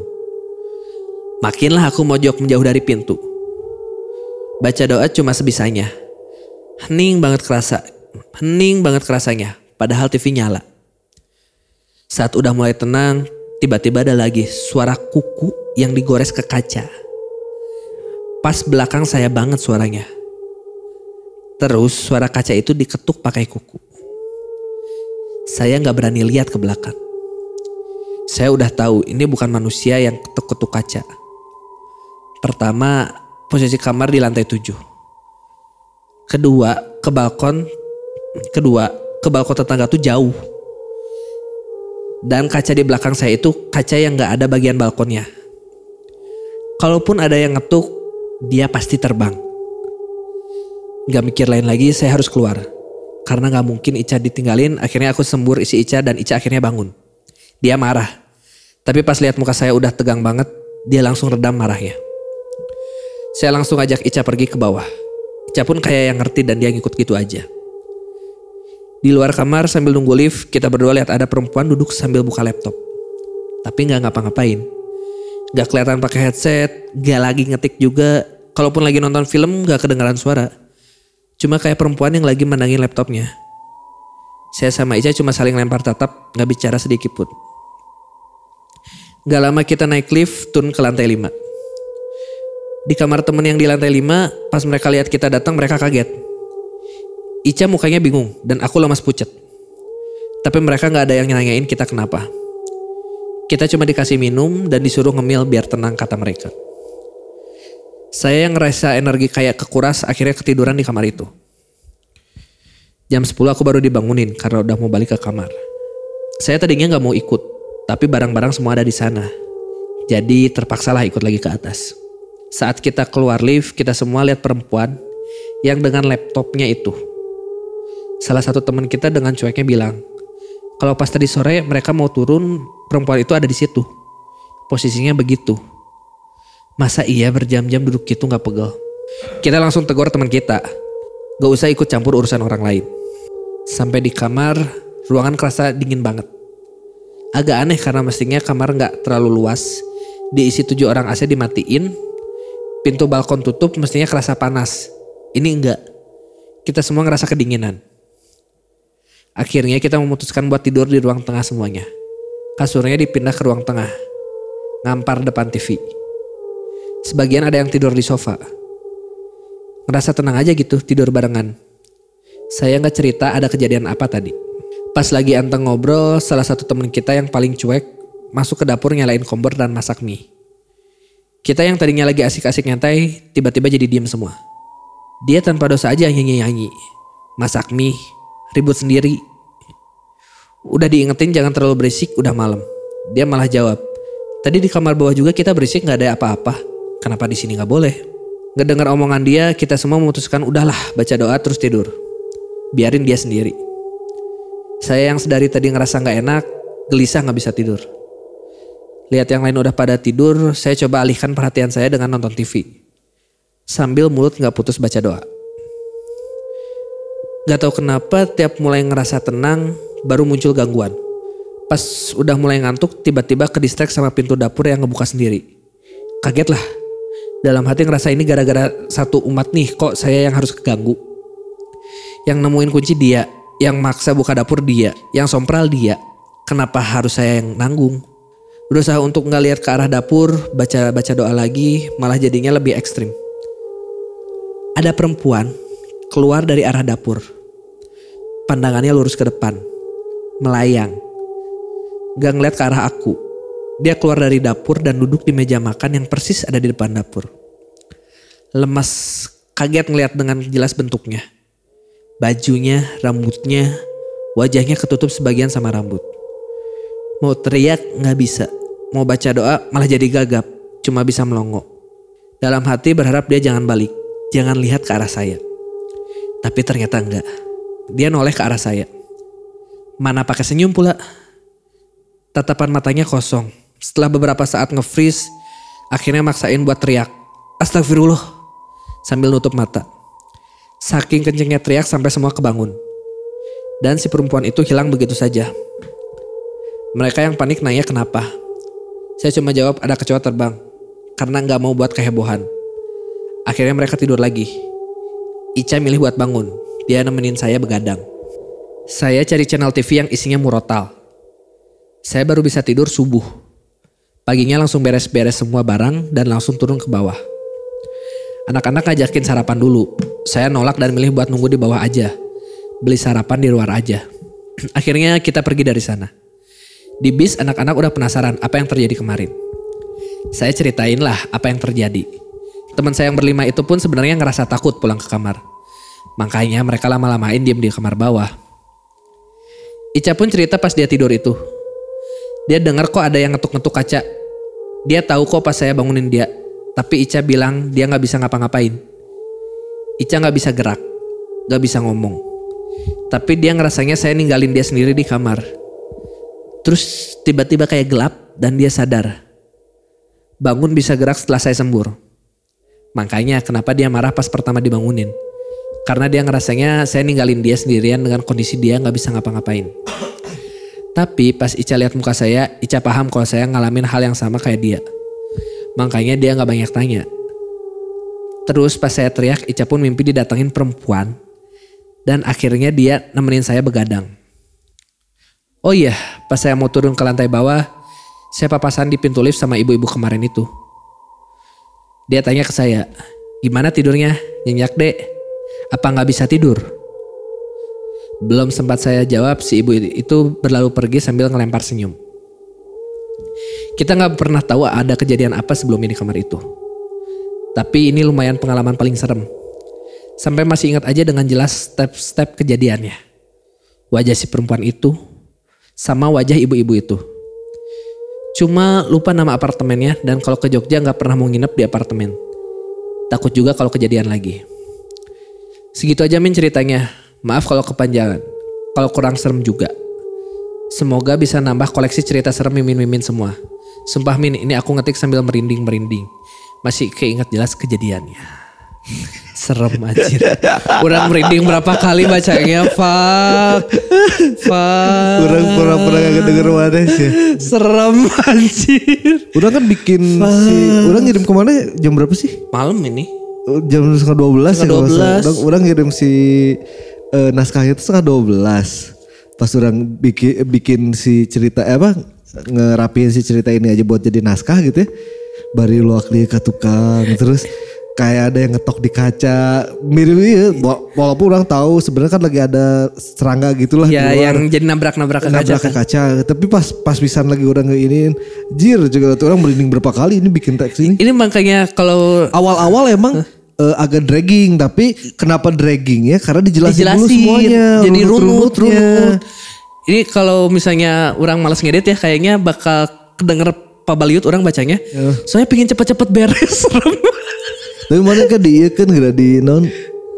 Makinlah aku mojok menjauh dari pintu. Baca doa cuma sebisanya. Hening banget kerasa. Hening banget kerasanya. Padahal TV nyala. Saat udah mulai tenang, Tiba-tiba ada lagi suara kuku yang digores ke kaca. Pas belakang saya banget suaranya. Terus suara kaca itu diketuk pakai kuku. Saya nggak berani lihat ke belakang. Saya udah tahu ini bukan manusia yang ketuk-ketuk kaca. Pertama, posisi kamar di lantai tujuh. Kedua, ke balkon. Kedua, ke balkon tetangga tuh jauh. Dan kaca di belakang saya itu kaca yang nggak ada bagian balkonnya. Kalaupun ada yang ngetuk, dia pasti terbang. Gak mikir lain lagi, saya harus keluar. Karena gak mungkin Ica ditinggalin, akhirnya aku sembur isi Ica dan Ica akhirnya bangun. Dia marah. Tapi pas lihat muka saya udah tegang banget, dia langsung redam marahnya. Saya langsung ajak Ica pergi ke bawah. Ica pun kayak yang ngerti dan dia ngikut gitu aja. Di luar kamar sambil nunggu lift, kita berdua lihat ada perempuan duduk sambil buka laptop. Tapi nggak ngapa-ngapain. Gak kelihatan pakai headset, gak lagi ngetik juga. Kalaupun lagi nonton film gak kedengaran suara. Cuma kayak perempuan yang lagi mandangin laptopnya. Saya sama Ica cuma saling lempar tatap, gak bicara sedikit pun. Gak lama kita naik lift, turun ke lantai 5. Di kamar temen yang di lantai 5, pas mereka lihat kita datang mereka kaget. Ica mukanya bingung dan aku lemas pucet. Tapi mereka gak ada yang nanyain kita kenapa. Kita cuma dikasih minum dan disuruh ngemil biar tenang kata mereka. Saya yang ngerasa energi kayak kekuras akhirnya ketiduran di kamar itu. Jam 10 aku baru dibangunin karena udah mau balik ke kamar. Saya tadinya nggak mau ikut, tapi barang-barang semua ada di sana. Jadi terpaksalah ikut lagi ke atas. Saat kita keluar lift, kita semua lihat perempuan yang dengan laptopnya itu. Salah satu teman kita dengan cueknya bilang, kalau pas tadi sore mereka mau turun, perempuan itu ada di situ. Posisinya begitu. Masa iya berjam-jam duduk gitu nggak pegel? Kita langsung tegur teman kita. Gak usah ikut campur urusan orang lain. Sampai di kamar, ruangan kerasa dingin banget. Agak aneh karena mestinya kamar nggak terlalu luas. Diisi tujuh orang AC dimatiin. Pintu balkon tutup mestinya kerasa panas. Ini enggak. Kita semua ngerasa kedinginan. Akhirnya kita memutuskan buat tidur di ruang tengah semuanya. Kasurnya dipindah ke ruang tengah. Ngampar depan TV. Sebagian ada yang tidur di sofa. Ngerasa tenang aja gitu tidur barengan. Saya nggak cerita ada kejadian apa tadi. Pas lagi anteng ngobrol, salah satu temen kita yang paling cuek masuk ke dapur nyalain kompor dan masak mie. Kita yang tadinya lagi asik-asik nyantai, tiba-tiba jadi diem semua. Dia tanpa dosa aja nyanyi-nyanyi. Masak mie, ribut sendiri. Udah diingetin jangan terlalu berisik, udah malam. Dia malah jawab, tadi di kamar bawah juga kita berisik gak ada apa-apa. Kenapa di sini nggak boleh? Ngedengar omongan dia, kita semua memutuskan udahlah baca doa terus tidur. Biarin dia sendiri. Saya yang sedari tadi ngerasa nggak enak, gelisah nggak bisa tidur. Lihat yang lain udah pada tidur, saya coba alihkan perhatian saya dengan nonton TV. Sambil mulut nggak putus baca doa. Gak tahu kenapa tiap mulai ngerasa tenang, baru muncul gangguan. Pas udah mulai ngantuk, tiba-tiba kedistek sama pintu dapur yang ngebuka sendiri. Kaget lah, dalam hati ngerasa ini gara-gara satu umat nih kok saya yang harus keganggu. Yang nemuin kunci dia, yang maksa buka dapur dia, yang sompral dia. Kenapa harus saya yang nanggung? Berusaha untuk nggak lihat ke arah dapur, baca-baca doa lagi, malah jadinya lebih ekstrim. Ada perempuan keluar dari arah dapur. Pandangannya lurus ke depan, melayang. Gak ngeliat ke arah aku, dia keluar dari dapur dan duduk di meja makan yang persis ada di depan dapur. Lemas, kaget ngeliat dengan jelas bentuknya. Bajunya, rambutnya, wajahnya ketutup sebagian sama rambut. Mau teriak nggak bisa, mau baca doa malah jadi gagap, cuma bisa melongo. Dalam hati berharap dia jangan balik, jangan lihat ke arah saya. Tapi ternyata enggak. Dia noleh ke arah saya. Mana pakai senyum pula. Tatapan matanya kosong, setelah beberapa saat nge-freeze, akhirnya maksain buat teriak. Astagfirullah. Sambil nutup mata. Saking kencengnya teriak sampai semua kebangun. Dan si perempuan itu hilang begitu saja. Mereka yang panik nanya kenapa. Saya cuma jawab ada kecoa terbang. Karena nggak mau buat kehebohan. Akhirnya mereka tidur lagi. Ica milih buat bangun. Dia nemenin saya begadang. Saya cari channel TV yang isinya murotal. Saya baru bisa tidur subuh. Paginya langsung beres-beres semua barang dan langsung turun ke bawah. Anak-anak ngajakin sarapan dulu. Saya nolak dan milih buat nunggu di bawah aja. Beli sarapan di luar aja. <clears throat> Akhirnya kita pergi dari sana. Di bis anak-anak udah penasaran apa yang terjadi kemarin. Saya ceritain lah apa yang terjadi. Teman saya yang berlima itu pun sebenarnya ngerasa takut pulang ke kamar. Makanya mereka lama-lamain diem di kamar bawah. Ica pun cerita pas dia tidur itu. Dia dengar kok ada yang ngetuk-ngetuk kaca. Dia tahu kok pas saya bangunin dia. Tapi Ica bilang dia nggak bisa ngapa-ngapain. Ica nggak bisa gerak, nggak bisa ngomong. Tapi dia ngerasanya saya ninggalin dia sendiri di kamar. Terus tiba-tiba kayak gelap dan dia sadar. Bangun bisa gerak setelah saya sembur. Makanya kenapa dia marah pas pertama dibangunin. Karena dia ngerasanya saya ninggalin dia sendirian dengan kondisi dia nggak bisa ngapa-ngapain. Tapi pas Ica lihat muka saya, Ica paham kalau saya ngalamin hal yang sama kayak dia. Makanya dia nggak banyak tanya. Terus pas saya teriak, Ica pun mimpi didatengin perempuan. Dan akhirnya dia nemenin saya begadang. Oh iya, pas saya mau turun ke lantai bawah, saya papasan di pintu lift sama ibu-ibu kemarin itu. Dia tanya ke saya, gimana tidurnya? Nyenyak dek? Apa nggak bisa tidur? Belum sempat saya jawab, si ibu itu berlalu pergi sambil ngelempar senyum. Kita nggak pernah tahu ada kejadian apa sebelum ini kamar itu. Tapi ini lumayan pengalaman paling serem. Sampai masih ingat aja dengan jelas step-step kejadiannya. Wajah si perempuan itu sama wajah ibu-ibu itu. Cuma lupa nama apartemennya dan kalau ke Jogja nggak pernah mau nginep di apartemen. Takut juga kalau kejadian lagi. Segitu aja Min ceritanya. Maaf kalau kepanjangan. Kalau kurang serem juga. Semoga bisa nambah koleksi cerita serem mimin-mimin semua. Sumpah Min, ini aku ngetik sambil merinding-merinding. Masih keinget jelas kejadiannya. <laughs> Serem anjir. Udah merinding berapa kali bacanya, fuck. Fuck. Orang pura-pura gak denger mana sih. Serem anjir. Udah kan bikin si, orang ngirim ke mana jam berapa sih? Malam ini. Oh, Jam setengah dua belas ya Setengah salah. 12. Orang, orang ngirim si eh, naskahnya itu setengah dua belas. Pas orang bikin bikin si cerita eh, apa ngerapiin si cerita ini aja buat jadi naskah gitu ya. Bari luak dia ke tukang terus kayak ada yang ngetok di kaca mirip ya wa- walaupun orang tahu sebenarnya kan lagi ada serangga gitulah di Ya luar. yang jadi nabrak-nabrak ke kaca. nabrak ke kan. kaca tapi pas pas pisan lagi orang ngeinin jir juga tuh orang merinding berapa kali ini bikin teks ini Ini makanya kalau awal-awal emang eh, agak dragging tapi kenapa dragging ya karena dijelasin, dulu dijelasin semuanya jadi runut runut. Ini kalau misalnya orang malas ngedit ya kayaknya bakal kedenger Pak Baliut orang bacanya. Soalnya pengen cepet-cepet beres tapi mana kan di kan gak di non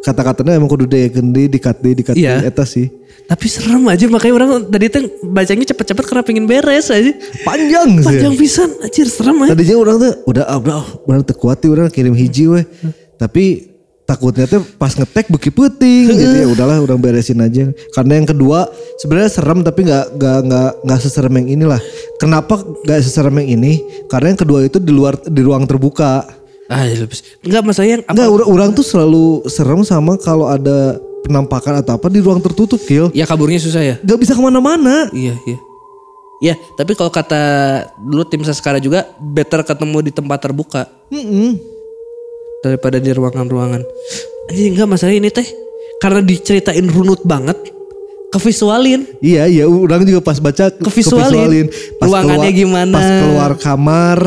kata-katanya emang kudu deh di dikat di dikat Iya. eta sih Tapi serem aja makanya orang tadi tuh bacanya cepet-cepet karena pengen beres aja. panjang sih Panjang pisan anjir serem aja. tadinya orang tuh udah ah, udah orang terkuat orang kirim hiji weh tapi takutnya tuh pas ngetek beki puting gitu ya <laughs> udahlah orang beresin aja karena yang kedua sebenarnya serem tapi nggak nggak nggak nggak seserem yang inilah kenapa nggak seserem yang ini karena yang kedua itu di luar di ruang terbuka Ah, ya. Enggak maksudnya yang apa? Enggak orang, orang tuh selalu serem sama kalau ada penampakan atau apa di ruang tertutup kill Ya kaburnya susah ya. nggak bisa ke mana-mana Iya, iya. Ya, tapi kalau kata dulu tim Saskara juga better ketemu di tempat terbuka Mm-mm. Daripada di ruangan-ruangan. Anjing enggak masalah ini teh. Karena diceritain runut banget, kevisualin. Iya iya orang juga pas baca ke- Kevisualin. Pas Ruangannya keluar- gimana. Pas keluar kamar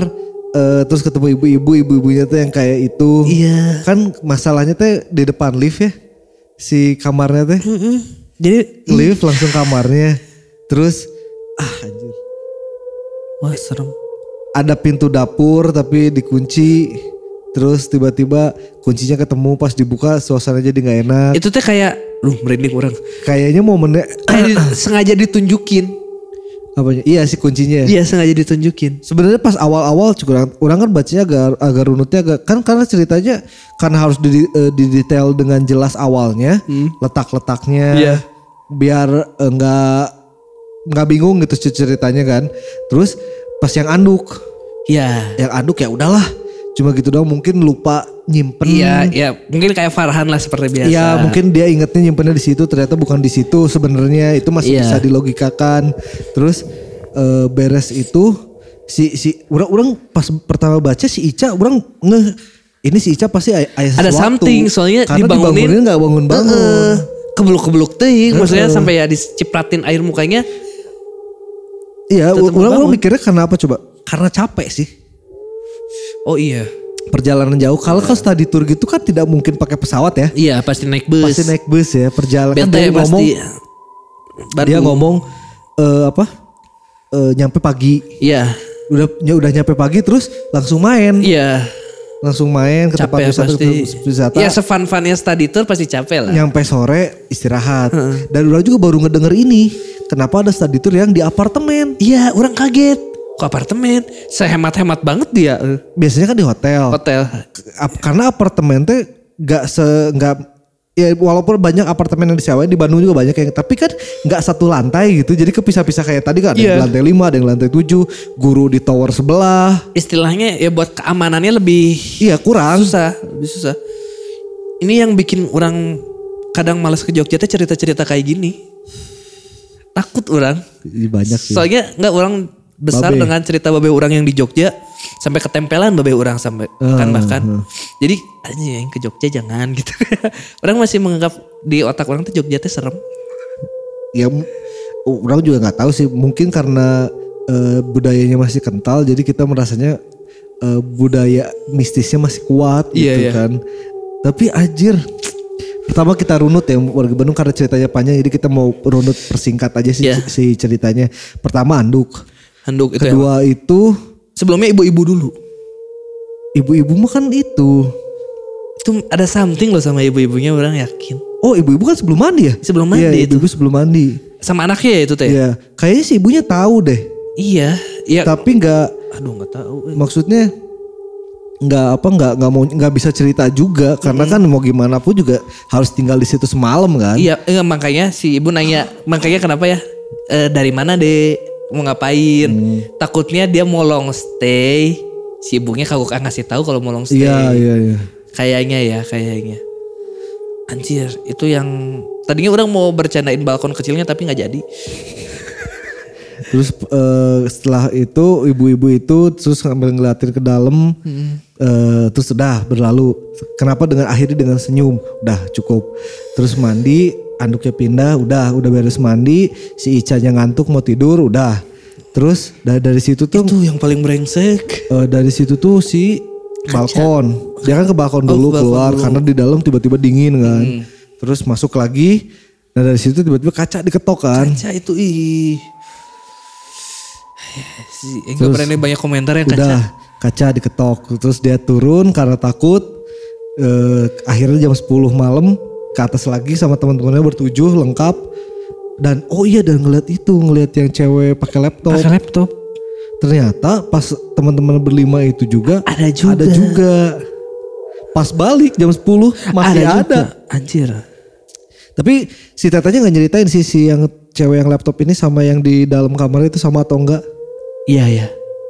eh, terus ketemu ibu-ibu ibu-ibunya tuh yang kayak itu. Iya. Kan masalahnya teh di depan lift ya. Si kamarnya teh Mm-mm. Jadi lift langsung kamarnya. Terus ah anjir. wah serem. Ada pintu dapur tapi dikunci. Terus tiba-tiba kuncinya ketemu pas dibuka suasana jadi nggak enak. Itu teh kayak lu merinding orang. Kayaknya momennya <clears throat> Kayak sengaja ditunjukin. apanya? Iya sih kuncinya. Iya, sengaja ditunjukin. Sebenarnya pas awal-awal juga orang, orang kan bacanya agak agak runutnya agak kan karena ceritanya karena harus di, eh, didetail dengan jelas awalnya letak-letaknya Iya. biar eh, nggak nggak bingung gitu ceritanya kan. Terus pas yang anduk, Iya. yang anduk ya udahlah cuma gitu doang mungkin lupa nyimpen. Iya, ya mungkin kayak Farhan lah seperti biasa. Ya mungkin dia ingetnya nyimpennya di situ ternyata bukan di situ sebenarnya itu masih Iya. bisa dilogikakan. Terus eh, beres itu si si orang orang pas pertama baca si Ica orang nge ini si Ica pasti ay- ayah Ada sesuatu. something soalnya Karena dibangunin dibangunin nggak bangun-bangun. Heeh. kebluk-kebluk teh maksudnya sampai ya dicipratin air mukanya Iya, orang orang bangun. mikirnya karena apa coba? Karena capek sih. Oh iya Perjalanan jauh. Kalau kan study tour gitu kan tidak mungkin pakai pesawat ya. iya pasti naik bus Pasti naik bus ya. Perjalanan kan bete dia ngomong, pasti dia ngomong eh, apa? Eh, nyampe pagi. iya Udah ya udah nyampe pagi terus langsung main. iya Langsung main ke tempat wisata, pasti ke wisata. ya sefun-funnya study tour pasti capek lah nyampe sore istirahat. Dan orang juga baru ngedenger ini. Kenapa ada study tour yang di apartemen? iya orang kaget ke apartemen. Sehemat-hemat banget dia. Biasanya kan di hotel. hotel. Karena apartemen teh nggak se nggak ya walaupun banyak apartemen yang disewain di Bandung juga banyak yang tapi kan nggak satu lantai gitu. Jadi kepisah-pisah kayak tadi kan ada Iya. yang di lantai 5 ada yang di lantai 7 guru di tower sebelah. Istilahnya ya buat keamanannya lebih iya kurang. susah lebih susah. Ini yang bikin orang kadang malas ke Jogja cerita-cerita kayak gini. Takut orang. Banyak sih. Soalnya nggak orang besar Babe. dengan cerita babe orang yang di Jogja sampai ketempelan babe orang sampai kan bahkan. jadi anjing yang ke Jogja jangan <laughs> gitu. Orang masih menganggap di otak orang tuh Jogja teh serem. Ya orang juga nggak tahu sih. Mungkin karena eh, budayanya masih kental jadi kita merasanya eh, budaya mistisnya masih kuat Iya, gitu iya. kan. Tapi anjir pertama kita runut ya warga Bandung karena ceritanya panjang jadi kita mau runut persingkat aja sih Iya. si ceritanya. Pertama anduk handuk itu ya? Kedua itu sebelumnya ibu-ibu dulu? Ibu-ibu mah kan itu. Itu ada something loh sama ibu-ibunya orang yakin. Oh ibu-ibu kan sebelum mandi ya? Sebelum mandi Iya, itu. ibu sebelum mandi. Sama anaknya ya itu teh? Iya. Kayaknya si ibunya tahu deh. Iya iya tapi nggak aduh nggak tahu maksudnya nggak apa nggak nggak mau nggak bisa cerita juga. Karena kan mau gimana pun juga harus tinggal di situ semalam kan. Iya, eh, makanya si ibu nanya, makanya kenapa ya? Eh, dari mana deh? Mau ngapain? Hmm. Takutnya dia mau long stay. Si ibunya kagak ngasih tahu kalau mau long stay. iya iya iya Kayaknya ya, kayaknya. Anjir, itu yang tadinya orang mau bercandain balkon kecilnya tapi nggak jadi. <laughs> terus eh, setelah itu ibu-ibu itu terus ngambil ngeliatin ke dalam eh, terus udah berlalu kenapa dengan akhirnya dengan senyum udah cukup terus mandi anduknya pindah udah udah beres mandi si Ica ngantuk mau tidur udah terus dari dari situ tuh Itu yang paling brengsek. Eh, dari situ tuh si balkon dia kan ke balkon dulu balkon keluar dulu. karena di dalam tiba-tiba dingin kan terus masuk lagi nah dari situ tiba-tiba kaca diketok kan Kaca itu ih. Si, enggak berani banyak komentar ya kaca. udah kaca diketok terus dia turun karena takut eh, akhirnya jam 10 malam ke atas lagi sama teman-temannya bertujuh lengkap dan oh iya dan ngeliat itu ngeliat yang cewek pakai laptop Pakai laptop. ternyata pas teman-teman berlima itu juga Ada juga. ada juga pas balik jam 10 masih ada, juga. Anjir. tapi si tetanya nggak nyeritain sih si yang cewek yang laptop ini sama yang di dalam kamar itu sama atau enggak Iya ya.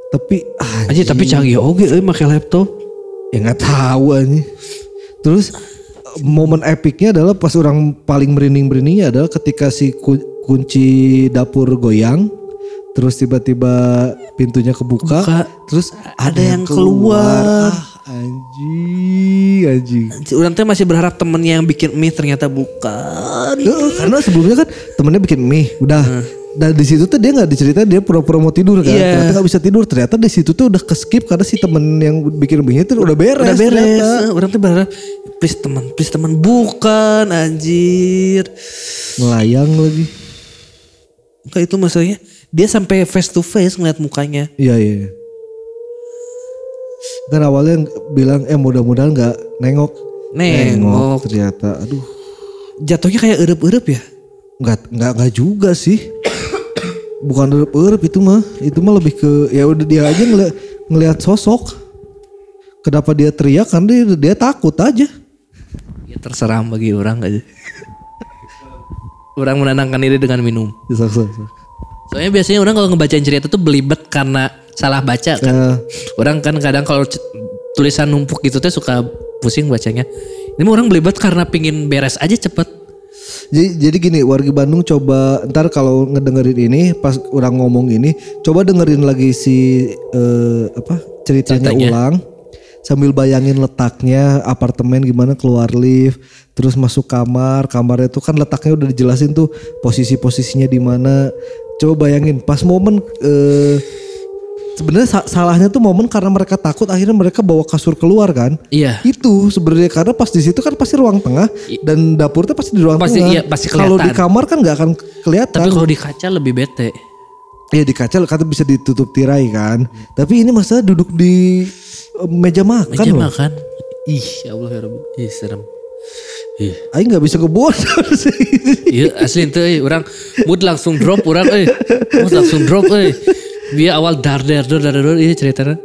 tapi ah, Anjir tapi canggih oke euy pakai laptop. ya nggak tahu aja terus momen epicnya adalah pas orang paling merinding merindingnya adalah ketika si ku- kunci dapur goyang terus tiba-tiba pintunya kebuka Kebuka. terus Ada yang keluar. ah, anjing anjing Orang teh masih berharap temennya yang bikin mie ternyata bukan. Heeh, karena sebelumnya kan temennya bikin mie udah dan di situ tuh dia nggak diceritain dia pura-pura mau tidur kan Iya. ternyata nggak bisa tidur ternyata di situ tuh udah ke skip karena si temen yang bikin mie itu udah beres Udah beres. ternyata. Eh, Orang tuh berharap please teman, please teman bukan anjir. ngelayang lagi Enggak itu maksudnya dia sampai face to face ngeliat mukanya. Iya iya. iya. Kan awalnya bilang eh mudah-mudahan nggak nengok. Nengok. ternyata. Aduh Jatuhnya kayak erup-erup ya. nggak nggak nggak juga sih. Bukan erep-erep itu mah. Itu mah lebih ke ya udah dia aja ngeliat, ngeliat sosok. Kenapa dia teriak? Karena dia, dia takut aja. Ya terserah bagi orang aja. orang menenangkan diri dengan minum. Sok, sok, sok. Soalnya biasanya orang kalau ngebacain cerita tuh belibet karena salah baca kan. Eh, Orang kan kadang kalau tulisan numpuk gitu tuh suka pusing bacanya. Ini orang belibet karena pingin beres aja cepet. Jadi, jadi gini warga Bandung coba ntar kalau ngedengerin ini pas orang ngomong ini coba dengerin lagi si eh, apa ceritanya, Ceritanya. ulang sambil bayangin letaknya apartemen gimana keluar lift, terus masuk kamar, kamarnya tuh kan letaknya udah dijelasin tuh posisi-posisinya di mana. Coba bayangin pas momen eh, sebenarnya sa- salahnya tuh momen karena mereka takut akhirnya mereka bawa kasur keluar kan. Iya. Itu sebenarnya karena pas di situ kan pasti ruang tengah dan dapurnya pasti di ruang Pasti- tengah. iya, pasti Kalau di kamar kan nggak akan kelihatan. Tapi kalau di kaca lebih bete. Iya di kaca kata bisa ditutup tirai kan. Tapi ini masalah duduk di eh, meja makan Meja loh. makan. Ih, ya Allah ya Rabbi. Ih, serem. Ih. Aing nggak bisa kebun sih. Iya asli itu euy urang mood langsung drop urang euy. Mood langsung drop euy. Dia awal dar dar dar dar dar iya ceritanya.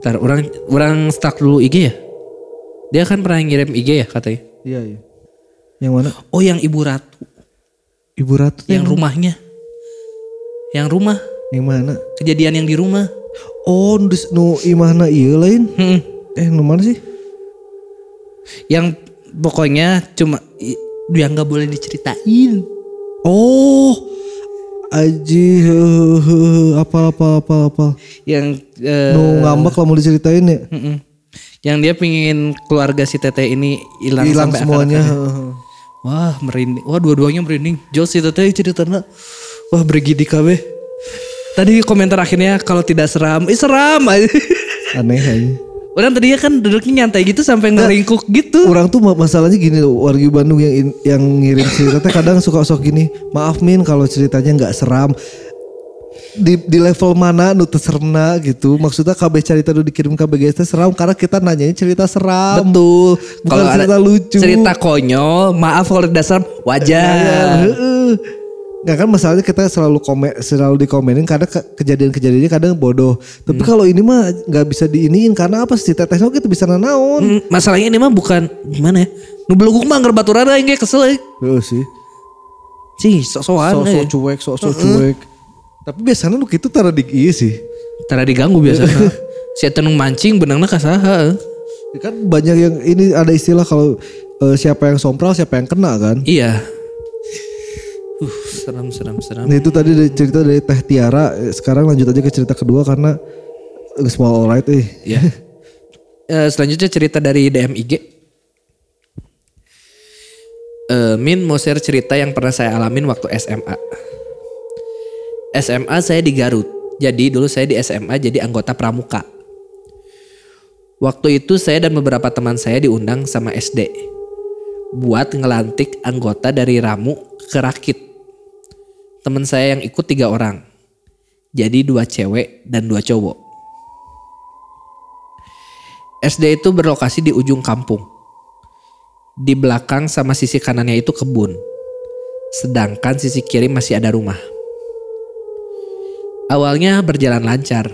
Ntar orang orang stuck dulu IG ya. Dia kan pernah ngirim IG ya katanya. Iya iya. Yang mana? Oh yang Ibu Ratu, Ibu Ratu tuh yang rumahnya. Yang rumah, yang mana? kejadian yang di rumah. Oh, nu nu imahna iya lain. Hmm. Eh, nu mana sih? Yang pokoknya cuma yang nggak boleh diceritain. Oh, Aji, apa apa apa apa. Yang eh, Nu ngambek lah mau diceritain ya. mm-mm. yang dia pingin keluarga si Teteh ini hilang Hilang semuanya. akar-akarnya. heuh. Wah merinding. Wah dua-duanya merinding. Jos itu teh ceritanya. Wah bergidi kabeh. Tadi komentar akhirnya kalau tidak seram. Eh seram aja. Aneh aja. Orang tadinya kan duduknya nyantai gitu sampai ngeringkuk gitu. Orang tuh ma- masalahnya gini loh, warga Bandung yang in- yang ngirim cerita teh kadang suka sok gini, maaf Min kalau ceritanya nggak seram. Di, di level mana nu seremna gitu. Maksudnya KB cerita nu dikirim KBG teh seram karena kita nanyanya cerita seram. Betul. Bukan cerita lucu. Cerita konyol. Maaf kalau tidak seram. Ya, Wajar. Nggak kan masalahnya kita selalu komen selalu dikomenin karena ke- kejadian-kejadiannya kadang bodoh. Tapi Hmm. kalau ini mah nggak bisa diiniin karena apa sih tetehnya kita bisa nanaon. Hmm, masalahnya ini mah bukan gimana ya. Nu mah ngerbaturan aing ge kesel euy. Heeh sih. Cih, sok-sokan. sok euy. cuek, sok sok cuek. Tapi biasanya lu gitu taruh di iya sih. Tara diganggu biasanya. si tenung mancing benangna kasaha. Ya Kan banyak yang ini ada istilah kalau eh, siapa yang sompral siapa yang kena kan. Iya. Uh, seram seram seram. Nah itu tadi dari cerita dari Teh Tiara. Eh, Sekarang lanjut aja ke cerita kedua karena small alright eh. Ya. Eh, selanjutnya cerita dari DM IG. Eh, Min mau share cerita yang pernah saya alamin waktu SMA. SMA saya di Garut. Jadi dulu saya di SMA jadi anggota pramuka. Waktu itu saya dan beberapa teman saya diundang sama SD buat ngelantik anggota dari Ramu ke Rakit. Teman saya yang ikut tiga orang. Jadi dua cewek dan dua cowok. SD itu berlokasi di ujung kampung. Di belakang sama sisi kanannya itu kebun. Sedangkan sisi kiri masih ada rumah. Awalnya berjalan lancar.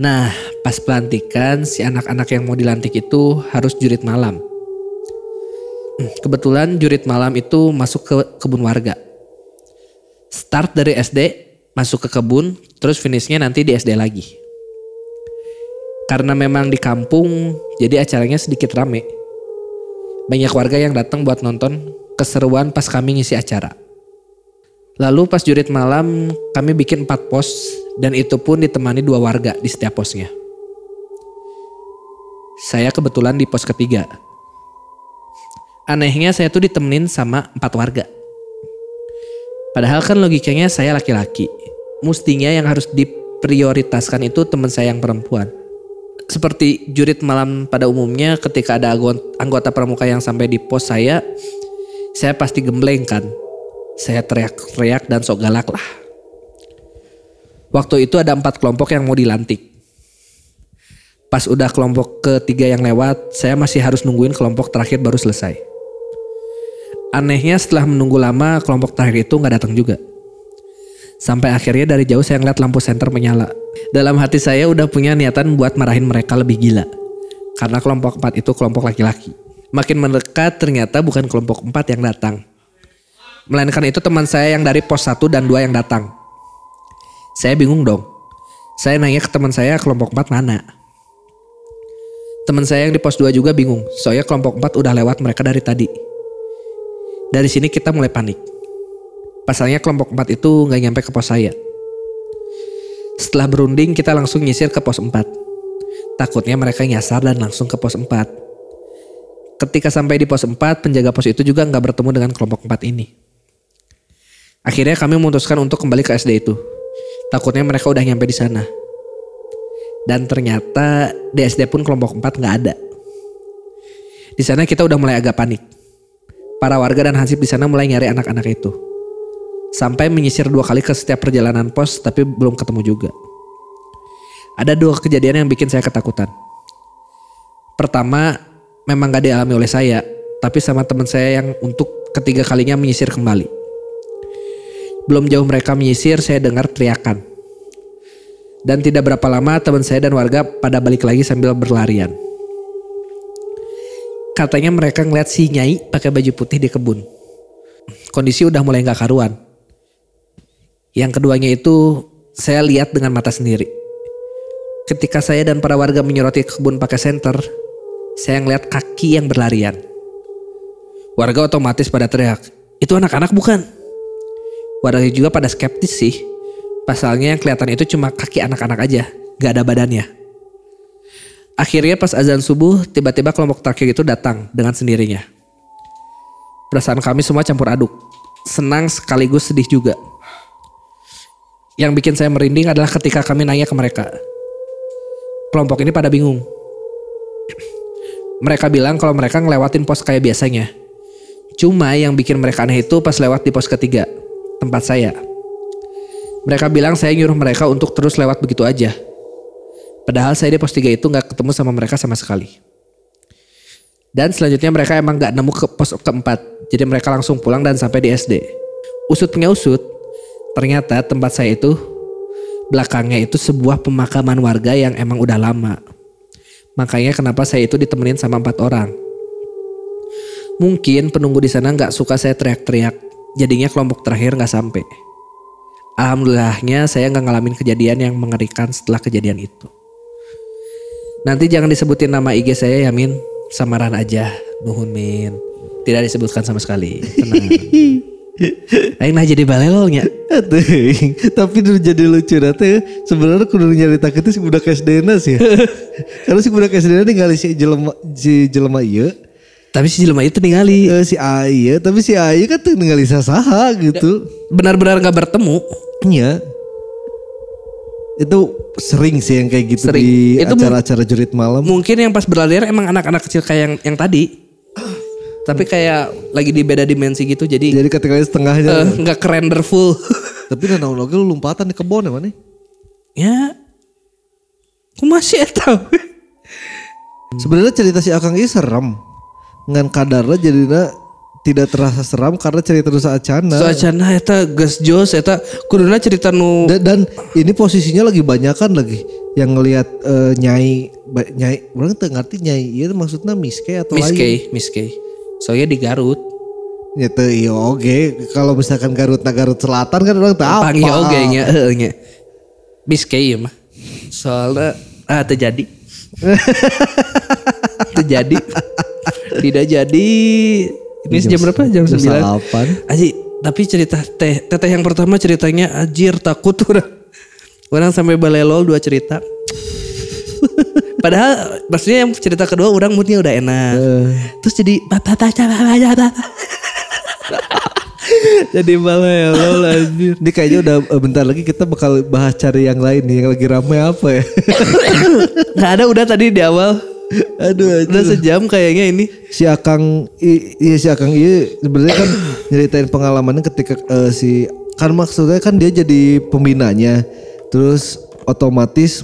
Nah, pas pelantikan si anak-anak yang mau dilantik itu harus jurit malam. Hmm, Kebetulan jurit malam itu masuk ke kebun warga. Start dari SD, masuk ke kebun, terus finishnya nanti di SD lagi. Karena memang di kampung, jadi acaranya sedikit rame. Banyak warga yang datang buat nonton keseruan pas kami ngisi acara. Lalu pas jurit malam, kami bikin empat pos dan itu pun ditemani dua warga di setiap posnya. Saya kebetulan di pos ketiga. Anehnya saya tuh ditemenin sama empat warga. Padahal kan logikanya saya laki-laki. Mustinya yang harus diprioritaskan itu teman saya yang perempuan. Seperti jurit malam pada umumnya ketika ada anggota pramuka yang sampai di pos saya, saya pasti gembleng kan. Saya teriak-teriak dan sok galak lah. Waktu itu ada empat kelompok yang mau dilantik. Pas udah kelompok ketiga yang lewat, saya masih harus nungguin kelompok terakhir baru selesai. Anehnya setelah menunggu lama, kelompok terakhir itu nggak datang juga. Sampai akhirnya dari jauh saya ngeliat lampu senter menyala. Dalam hati saya udah punya niatan buat marahin mereka lebih gila. Karena kelompok empat itu kelompok laki-laki. Makin mendekat ternyata bukan kelompok empat yang datang. Melainkan itu teman saya yang dari pos 1 dan 2 yang datang. Saya bingung dong. Saya nanya ke teman saya kelompok 4 mana. Teman saya yang di pos 2 juga bingung. Soalnya kelompok 4 udah lewat mereka dari tadi. Dari sini kita mulai panik. Pasalnya kelompok 4 itu nggak nyampe ke pos saya. Setelah berunding kita langsung nyisir ke pos 4. Takutnya mereka nyasar dan langsung ke pos 4. Ketika sampai di pos 4, penjaga pos itu juga nggak bertemu dengan kelompok 4 ini. Akhirnya kami memutuskan untuk kembali ke SD itu. Takutnya mereka udah nyampe di sana. Dan ternyata di SD pun kelompok 4 nggak ada. Di sana kita udah mulai agak panik. Para warga dan Hansip di sana mulai nyari anak-anak itu. Sampai menyisir dua kali ke setiap perjalanan pos tapi belum ketemu juga. Ada dua kejadian yang bikin saya ketakutan. Pertama, memang gak dialami oleh saya, tapi sama teman saya yang untuk ketiga kalinya menyisir kembali. Belum jauh mereka menyisir, saya dengar teriakan. Dan tidak berapa lama teman saya dan warga pada balik lagi sambil berlarian. Katanya mereka ngeliat si Nyai pakai baju putih di kebun. Kondisi udah mulai gak karuan. Yang keduanya itu saya lihat dengan mata sendiri. Ketika saya dan para warga menyoroti kebun pakai senter, saya ngeliat kaki yang berlarian. Warga otomatis pada teriak, itu anak-anak bukan? Warga juga pada skeptis sih. Pasalnya yang kelihatan itu cuma kaki anak-anak aja, gak ada badannya. Akhirnya pas azan subuh, tiba-tiba kelompok terakhir itu datang dengan sendirinya. Perasaan kami semua campur aduk. Senang sekaligus sedih juga. Yang bikin saya merinding adalah ketika kami nanya ke mereka. Kelompok ini pada bingung. Mereka bilang kalau mereka ngelewatin pos kayak biasanya. Cuma yang bikin mereka aneh itu pas lewat di pos ketiga, tempat saya. Mereka bilang saya nyuruh mereka untuk terus lewat begitu aja. Padahal saya di pos 3 itu gak ketemu sama mereka sama sekali. Dan selanjutnya mereka emang gak nemu ke pos keempat. Jadi mereka langsung pulang dan sampai di SD. Usut punya usut, ternyata tempat saya itu belakangnya itu sebuah pemakaman warga yang emang udah lama. Makanya kenapa saya itu ditemenin sama empat orang. Mungkin penunggu di sana nggak suka saya teriak-teriak, jadinya kelompok terakhir nggak sampai. Alhamdulillahnya saya nggak ngalamin kejadian yang mengerikan setelah kejadian itu. Nanti jangan disebutin nama IG saya ya Min, samaran aja, nuhun Min. Tidak disebutkan sama sekali. Tenang. <laughs> Aing nah jadi balelolnya. Atuh, tapi dulu jadi lucu nanti sebenarnya kudu nyari itu si budak SD sih. <laughs> Karena si budak SD ningali si jelema si jelema ieu. Tapi si jelema itu ningali. Eh, si Ayu, tapi si Ayu kan tuh ningali sasaha gitu. Benar-benar gak bertemu. Iya. Itu sering sih yang kayak gitu Sering. di acara-acara jurit malam. Mungkin yang pas berlarian emang anak-anak kecil kayak yang yang tadi. Tapi kayak lagi di beda dimensi gitu jadi Jadi ketika setengahnya. eh, nggak kerender full. <laughs> Tapi dan lagi lu lompatan di kebun ya mana? ya. Aku masih tahu. <laughs> Sebenarnya cerita si Akang ini serem. Ngan kadarnya jadinya tidak terasa seram karena cerita dosa acana. Soalnya eta gas jos eta kuduna cerita nu Dan, dan ini posisinya lagi banyak kan lagi yang ngelihat eh, nyai nyai orang tuh ngerti nyai itu maksudnya miske atau lain. Miss K. Soalnya di Garut. Ya tuh iya oke kalau misalkan Garut nah Garut Selatan kan orang tahu apa. Panggil oge nya heeh nya. Ya mah. Soalnya ah terjadi. <laughs> terjadi. Tidak jadi. Ini jam berapa? Jam jam 9. salapan. Aji, tapi cerita teh teteh yang pertama ceritanya anjir takut orang. Orang sampai balelol dua cerita. <laughs> Padahal maksudnya yang cerita kedua orang moodnya udah enak. Terus jadi bapak baca baca baca. <laughs> Jadi balelol anjir. Ini kayaknya udah eh, bentar lagi kita bakal bahas cari yang lain nih yang lagi rame apa ya. <laughs> Nggak ada udah tadi di awal. Aduh Udah sejam kayaknya ini. si Akang iya si Akang iya sebenarnya kan nyeritain pengalamannya ketika eh, si kan maksudnya kan dia jadi pembinanya. Terus otomatis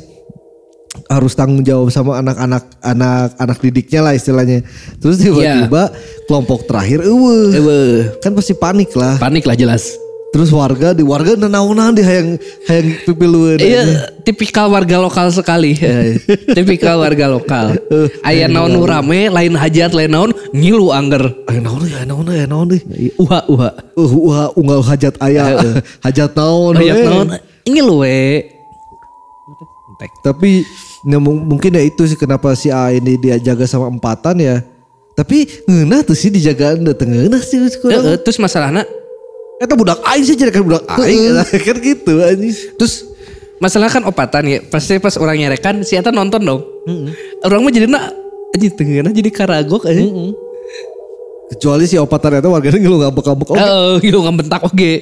harus tanggung jawab sama anak-anak anak-anak didiknya lah istilahnya. Terus tiba-tiba kelompok terakhir eueuh Ewe, kan pasti panik lah. Panik lah jelas. Terus warga di warga nenaunan di hayang hayang pipilueun Iya, tipikal warga lokal sekali. Eh, <laughs> tipikal warga lokal. <laughs> Aya naon nu rame, lain hajat, lain naon ngilu angger. Ayo naon ya naon ya naon deh Uha uha. uh wah unggal hajat ayah <laughs> hajat naon Hajat we. naon ngilu we. Tapi ya, mung- mungkin ya itu sih kenapa si A ini dia jaga sama empatan ya. Tapi ngeunah tuh sih dijagaan dateng ngeunah sih terus masalahnya Eta budak aing sih jadi kan budak aing <laughs> kan gitu anjing. terus masalah kan opatan ya pasti pas orang nyerekan si Eta nonton dong orang mah jadi nak aja tengah jadi karagok aja Kecuali si opat ternyata warganya ngilu ngambek-ngambek. Oh, oh gitu nggak bentak oke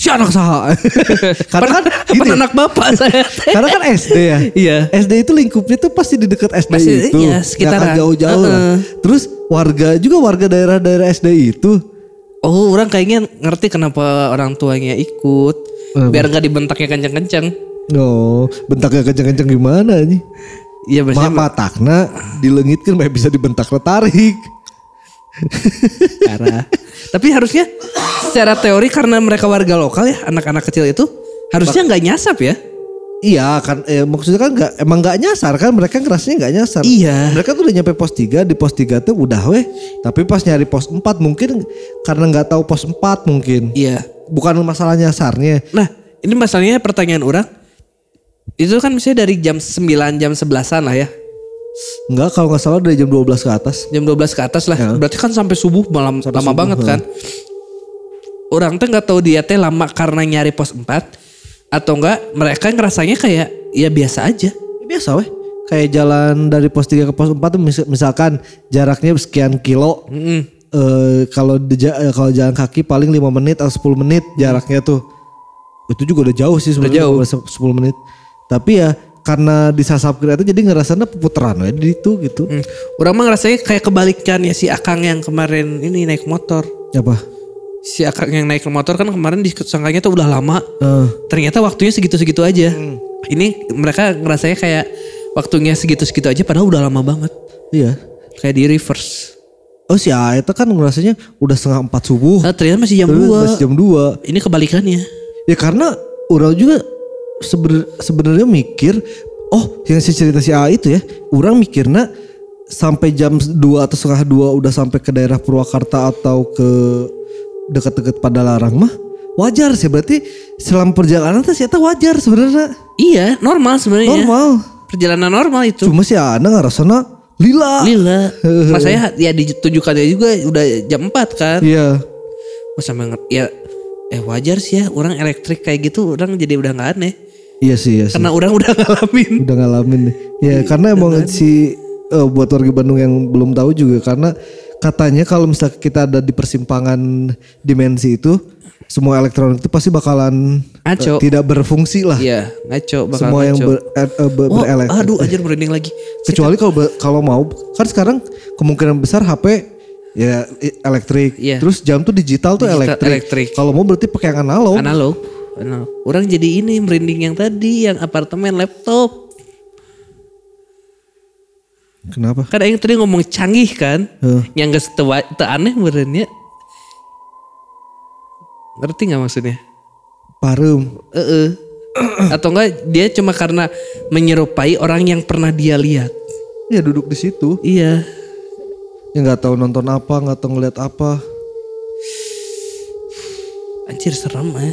si anak saha. <laughs> Karena kan Pan gini, anak bapak saya karena kan SD ya. Iya. SD itu lingkupnya tuh pasti di dekat SD Pasti, itu. iya, sekitaran. akan jauh-jauh lah. Heeh. Terus warga juga warga daerah-daerah SD itu. Oh orang kayaknya ngerti kenapa orang tuanya ikut Kenapa? biar nggak dibentaknya kenceng-kenceng Oh, bentaknya kenceng-kenceng gimana nih? iya Ma biasanya matakna dilengitkan baik bisa dibentak tarik. <laughs> Parah. Tapi harusnya secara teori karena mereka warga lokal ya, anak-anak kecil itu harusnya nggak nyasap ya. Iya kan eh, maksudnya kan nggak emang nggak nyasar kan mereka kerasnya nggak nyasar. Iya. Mereka tuh udah nyampe pos 3 di pos 3 tuh udah weh. Tapi pas nyari pos 4 mungkin karena nggak tahu pos 4 mungkin. Iya. Bukan masalah nyasarnya. Nah, ini masalahnya pertanyaan orang. Itu kan misalnya dari jam 9 jam 11-an lah ya. Enggak kalau nggak salah dari jam 12 ke atas. Jam 12 ke atas lah. Ya. Berarti kan sampai subuh malam lama subuh, banget ha. kan. Orang tuh nggak tahu dia teh lama karena nyari pos 4 atau enggak mereka ngerasanya kayak ya biasa aja. Ya, biasa weh. Kayak jalan dari pos 3 ke pos 4 tuh mis- misalkan jaraknya sekian kilo. Mm-mm. eh kalau di ja- eh, kalau jalan kaki paling 5 menit atau 10 menit jaraknya tuh. Itu juga udah jauh sih sebenarnya jauh. se- 10 menit. Tapi ya karena disasap kereta jadi ngerasanya putaran we di itu gitu. Hmm. Orang mah ngerasanya kayak kebalikannya si Akang yang kemarin ini naik motor. Apa? Si Akang yang naik motor kan kemarin disangkanya tuh udah lama. Eh, Ternyata waktunya segitu-segitu aja. Ini mereka ngerasanya kayak waktunya segitu-segitu aja padahal udah lama banget. iya. Kayak di reverse. Oh si Aeta kan ngerasanya udah setengah 4 subuh. Nah, ternyata masih jam 2. masih jam 2. Ini kebalikannya. Ya karena orang juga sebener- sebenarnya mikir, oh yang si cerita si A itu ya, orang mikirnya sampai jam 2 atau setengah 2 udah sampai ke daerah Purwakarta atau ke dekat-dekat pada larang mah wajar sih berarti selama perjalanan tuh siapa wajar sebenarnya Iya, normal sebenarnya. normal Perjalanan normal itu. cuma si Ana ngerasana lila Lila. <laughs> Mas saya ya ditunjukkannya juga udah jam 4 kan. iya Oh, sampai nge- ya eh wajar sih ya orang elektrik kayak gitu orang jadi udah nggak aneh iya sih iya sih karena orang udah <laughs> ngalamin udah ngalamin nih. Ya karena emang si eh, buat warga Bandung yang belum tahu juga karena katanya kalau misalnya kita ada di persimpangan dimensi itu semua elektronik itu pasti bakalan eh, Ngaco. tidak berfungsi lah. iya ngaco bakal semua yang ngaco. ber, eh, eh, ber- oh, berelektrik. aduh anjir merinding lagi Kecuali kalau kalau mau kan sekarang kemungkinan besar HP ya elektrik. Iya. Terus jam tuh digital tuh Digital elektrik. elektrik. Kalau mau berarti pakai yang analog. analog analog orang jadi ini merinding yang tadi yang apartemen laptop Kenapa? kan yang tadi ngomong canggih kan Heeh. yang gak setewa te aneh berennya ngerti nggak maksudnya Parum. Eh, <clears throat> atau enggak dia cuma karena menyerupai orang yang pernah dia lihat Ya duduk di situ. iya Ya nggak tahu nonton apa, nggak tahu ngeliat apa. Anjir serem ya.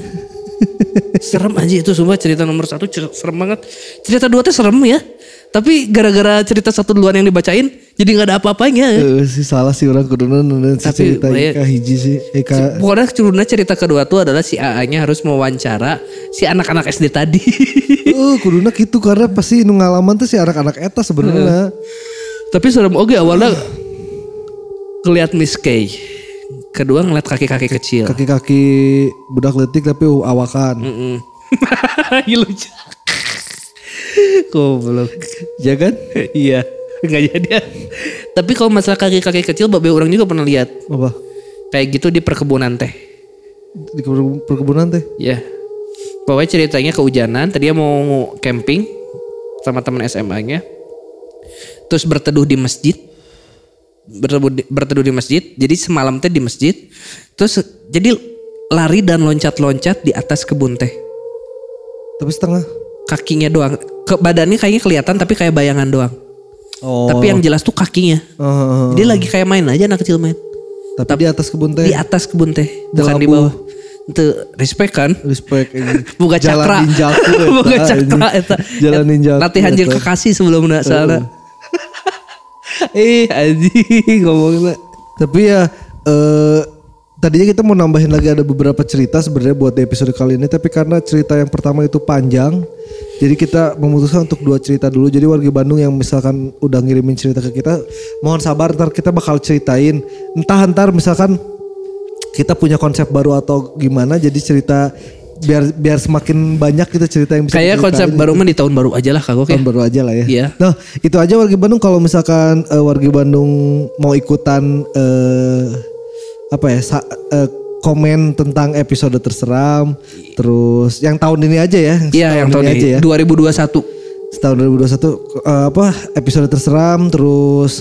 serem aja itu semua cerita nomor satu serem banget. Cerita dua teh serem ya. Tapi gara-gara cerita satu duluan yang dibacain jadi nggak ada apa-apanya. ya. Eh sih salah sih orang kudunan nonton si Tapi, cerita Ika hiji sih. Ika Pokoknya curuna cerita kedua tuh adalah si AA-nya harus mewawancara si anak-anak SD tadi. eh <laughs> kuduna gitu karena pasti nu ngalaman tuh si anak-anak eta sebenarnya. Tapi serem oke awalnya ngeliat Miss Kay. Kedua ngeliat kaki-kaki kecil. Kaki-kaki budak letik tapi awakan. Mm-mm. <laughs> Ih, lucu. Goblok. Ya kan? <laughs> iya, nggak jadi. Tapi kalau masalah kaki-kaki kecil, babe orang juga pernah lihat Apa? kayak gitu di perkebunan teh. Di per- perkebunan teh. Ya. Pokoknya ceritanya kehujanan, tadi mau camping sama teman SMA-nya. Terus berteduh di masjid. Berteduh di, berteduh di masjid. Jadi semalam teh di masjid. Terus jadi lari dan loncat-loncat di atas kebun teh. Tapi setengah. Kakinya doang. Ke badannya kayaknya kelihatan tapi kayak bayangan doang. Oh. Tapi yang jelas tuh kakinya. Eh, Dia lagi kayak main aja anak kecil main. tapi di atas kebun teh. Di atas kebun teh, bukan di bawah. Itu respect kan? Respect ini. <laughs> Buka Jalan cakra. ninjaku <laughs> eta, Buka cakra eta. Jalan ninjaku. Latihan jeung kekasih sebelum na sana. <laughs> Eh anjing ngomongnya. Tapi ya eh tadinya kita mau nambahin lagi ada beberapa cerita sebenarnya buat di episode kali ini tapi karena cerita yang pertama itu panjang jadi kita memutuskan untuk dua cerita dulu jadi warga Bandung yang misalkan udah ngirimin cerita ke kita mohon sabar ntar kita bakal ceritain entah ntar misalkan kita punya konsep baru atau gimana jadi cerita biar biar semakin banyak kita cerita yang bisa Kayak konsep diceritain. baru mah di tahun baru aja lah kagok ya. tahun baru aja lah ya. Iya. Nah itu aja warga Bandung kalau misalkan eh, warga Bandung mau ikutan eh, apa ya sa- eh, komen tentang episode terseram, terus yang tahun ini aja ya. Iya yang tahun aja ini ya. 2021 Tahun 2021 eh, apa episode terseram, terus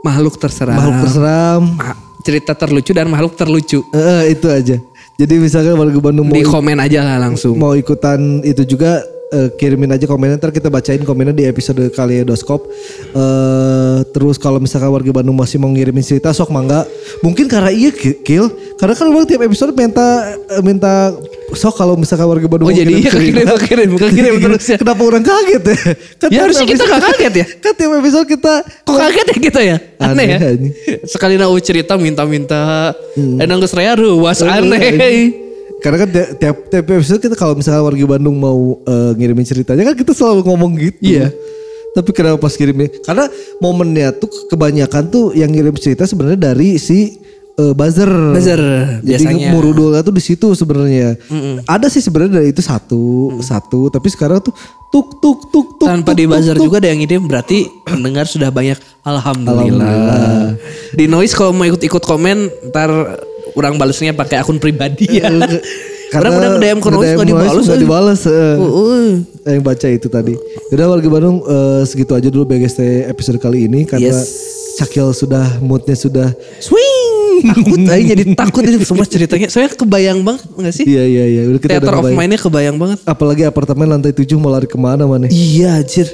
makhluk terserah. makhluk terseram, Ma- cerita terlucu dan makhluk terlucu. Eh, itu aja. Jadi misalkan warga Bandung mau Di komen aja lah langsung. mau ikutan itu juga eh, kirimin aja komennya ntar kita bacain komennya di episode kaleidoskop eh terus kalau misalkan warga Bandung masih mau ngirimin cerita sok mangga mungkin karena iya Ki- kill karena kan tiap episode minta eh, minta sok kalau misalkan warga Bandung Oh, jadi iya, kekirim, kekirim, kekirim terus ya. kenapa orang kaget ya kan Ya, harusnya kita nggak kaget ya? kan tiap episode kita Kok kaget ya kita ya? Aneh, Aneh, ya. aneh. Sekali nau cerita minta-minta. Hmm. Enang geus rea ruas Eh, aneh. Karena kan tiap, tiap, episode kita kalau misalnya warga Bandung mau eh, ngirimin ceritanya kan kita selalu ngomong gitu. Iya. Tapi kenapa pas kirimnya? Karena momennya tuh kebanyakan tuh yang ngirim cerita sebenarnya dari si eh, buzzer. Buzzer, Jadi biasanya. murudulnya tuh di situ sebenarnya. Ada sih sebenarnya dari itu satu, satu. Tapi sekarang tuh tuk tuk tuk tuk. Tanpa tuk, di buzzer tuk. juga ada yang ngirim berarti <clears throat> pendengar sudah banyak. Alhamdulillah. Alhamdulillah. Di noise kalau mau ikut-ikut komen ntar orang balesnya pakai akun pribadi ya. Karena <laughs> udah DM ke noise nggak dibalas. Nggak eh. dibalas. eh. Uh, yang baca itu tadi. Udah warga Bandung eh, segitu aja dulu BGST episode kali ini karena Yes. Cakil sudah moodnya sudah Swing. Takut <laughs> aja jadi takut ini semua ceritanya. Saya kebayang banget nggak sih? iya iya iya udah kita Theater udah of. Mind-nya kebayang banget. Apalagi apartemen lantai 7 mau lari ke mana mana? Iya anjir.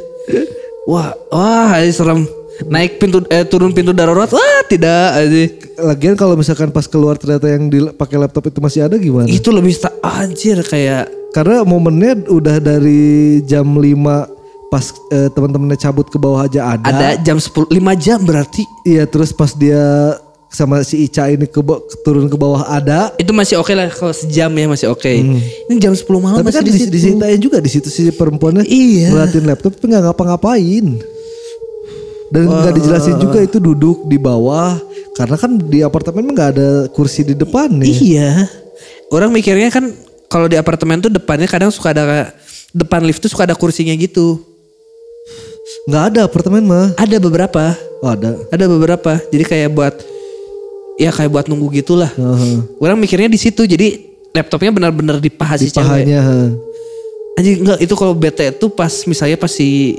Wah, wah serem. Naik pintu eh turun pintu darurat. Wah, tidak aja. Lagian kalau misalkan pas keluar ternyata yang di- pakai laptop itu masih ada gimana? Itu lebih tak anjir kayak Karena momennya udah dari jam 5 pas eh, teman-temannya cabut ke bawah aja ada. ada jam 10 5 jam berarti. Iya terus pas dia sama si Ica ini ke turun ke bawah ada. Itu masih oke lah kalau sejam ya masih oke. Ini jam 10 malam Tapi masih kan di situ. diseritain juga di situ si perempuannya Iya. ngeliatin laptop tapi nggak ngapa-ngapain. Dan nggak dijelasin juga itu duduk di bawah karena kan di apartemen nggak ada kursi di depan nih. Iya. Orang mikirnya kan kalau di apartemen tuh depannya kadang suka ada depan lift tuh suka ada kursinya gitu. Nggak ada apartemen mah. Ada beberapa. Oh, ada. Ada beberapa. Jadi kayak buat ya kayak buat nunggu gitulah. Heeh. Orang mikirnya di situ. Jadi laptopnya benar-benar di paha Di si cewek. Anjing enggak itu kalau bete itu pas misalnya pas si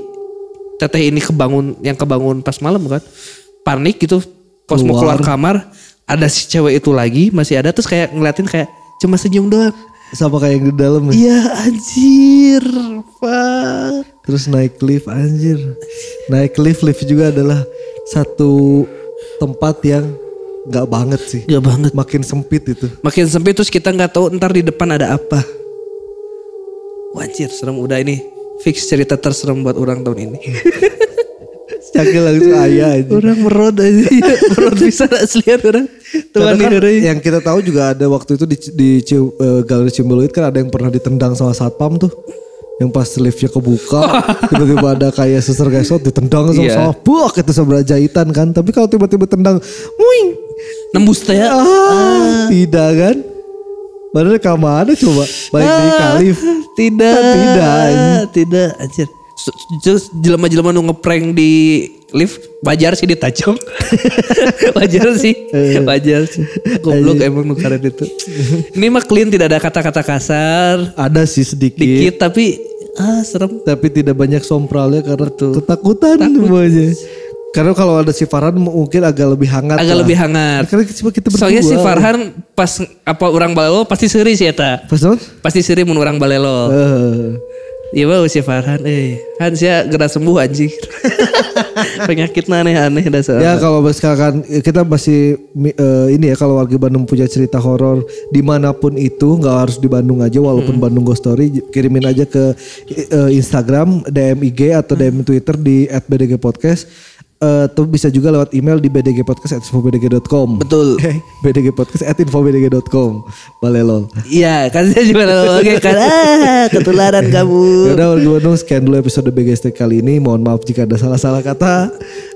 teteh ini kebangun yang kebangun pas malam kan. Panik gitu. Pas mau keluar kamar ada si cewek itu lagi masih ada terus kayak ngeliatin kayak cuma senyum doang. Sama kayak yang di dalam ya. Iya anjir. Pak. Terus naik lift anjir. Naik lift lift juga adalah satu tempat yang nggak banget sih. Gak banget. Makin sempit itu. Makin sempit terus kita nggak tahu ntar di depan ada apa. Wajir serem udah ini fix cerita terserem buat orang tahun ini. <laughs> Cakil langsung ayah aja. orang merod aja. <laughs> merod bisa aslian orang. Karena kan yang kita tahu juga ada waktu itu di, di eh, Galeri Cimbeluit kan ada yang pernah ditendang sama satpam tuh. Yang pas liftnya kebuka, <laughs> tiba-tiba ada kayak suster gesot ditendang sama Iya. sama buak itu sama jahitan kan. Tapi kalau tiba-tiba tendang, muing, Nembus teh ya. ah, tidak kan? Padahal ke mana coba? Baik di Ah, kalif. Tidak. Tidak. Tidak anjir. Terus jelema-jelema nu ngeprank di lift wajar sih ditajong. <laughs> wajar sih. Wajar sih. Goblok emang nu karen itu. Ini mah clean tidak ada kata-kata kasar. Ada sih sedikit. Dikit tapi ah serem. Tapi tidak banyak sompralnya karena ketakutan semuanya. Karena kalau ada si Farhan mungkin agak lebih hangat. Agak lah. lebih hangat. Karena cuma kita berdua. Soalnya si Farhan pas apa orang balelo pasti seri sih eta. Pas non? Pasti seri mun orang balelo. Eh, Iya bau si Farhan eh kan sia gerak sembuh anjing. <laughs> Penyakit aneh-aneh dasar. ya kalau misalkan kita masih eh, ini ya kalau warga Bandung punya cerita horor di mana pun itu nggak harus di Bandung aja walaupun Hmm. Bandung Ghost Story kirimin aja ke eh, Instagram DM IG atau DM Twitter di @bdg podcast eh, tuh bisa juga lewat email di bdgpodcast@infobdg.com. Betul. <laughs> Eh, bdgpodcast@infobdg.com. Balelol. Iya, kan saya juga oke kan ah, ketularan <laughs> kamu. Yaudah gue dong sekian dulu episode BGST kali ini. Mohon maaf jika ada salah-salah kata.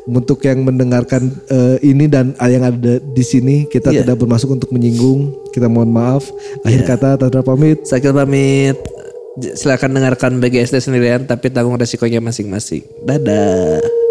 Untuk yang mendengarkan eh, ini dan yang ada di sini kita Iya. tidak bermaksud untuk menyinggung. Kita mohon maaf. Akhir kata Tadra pamit. Sakil pamit. Silakan dengarkan BGSD sendirian tapi tanggung resikonya masing-masing. Dadah.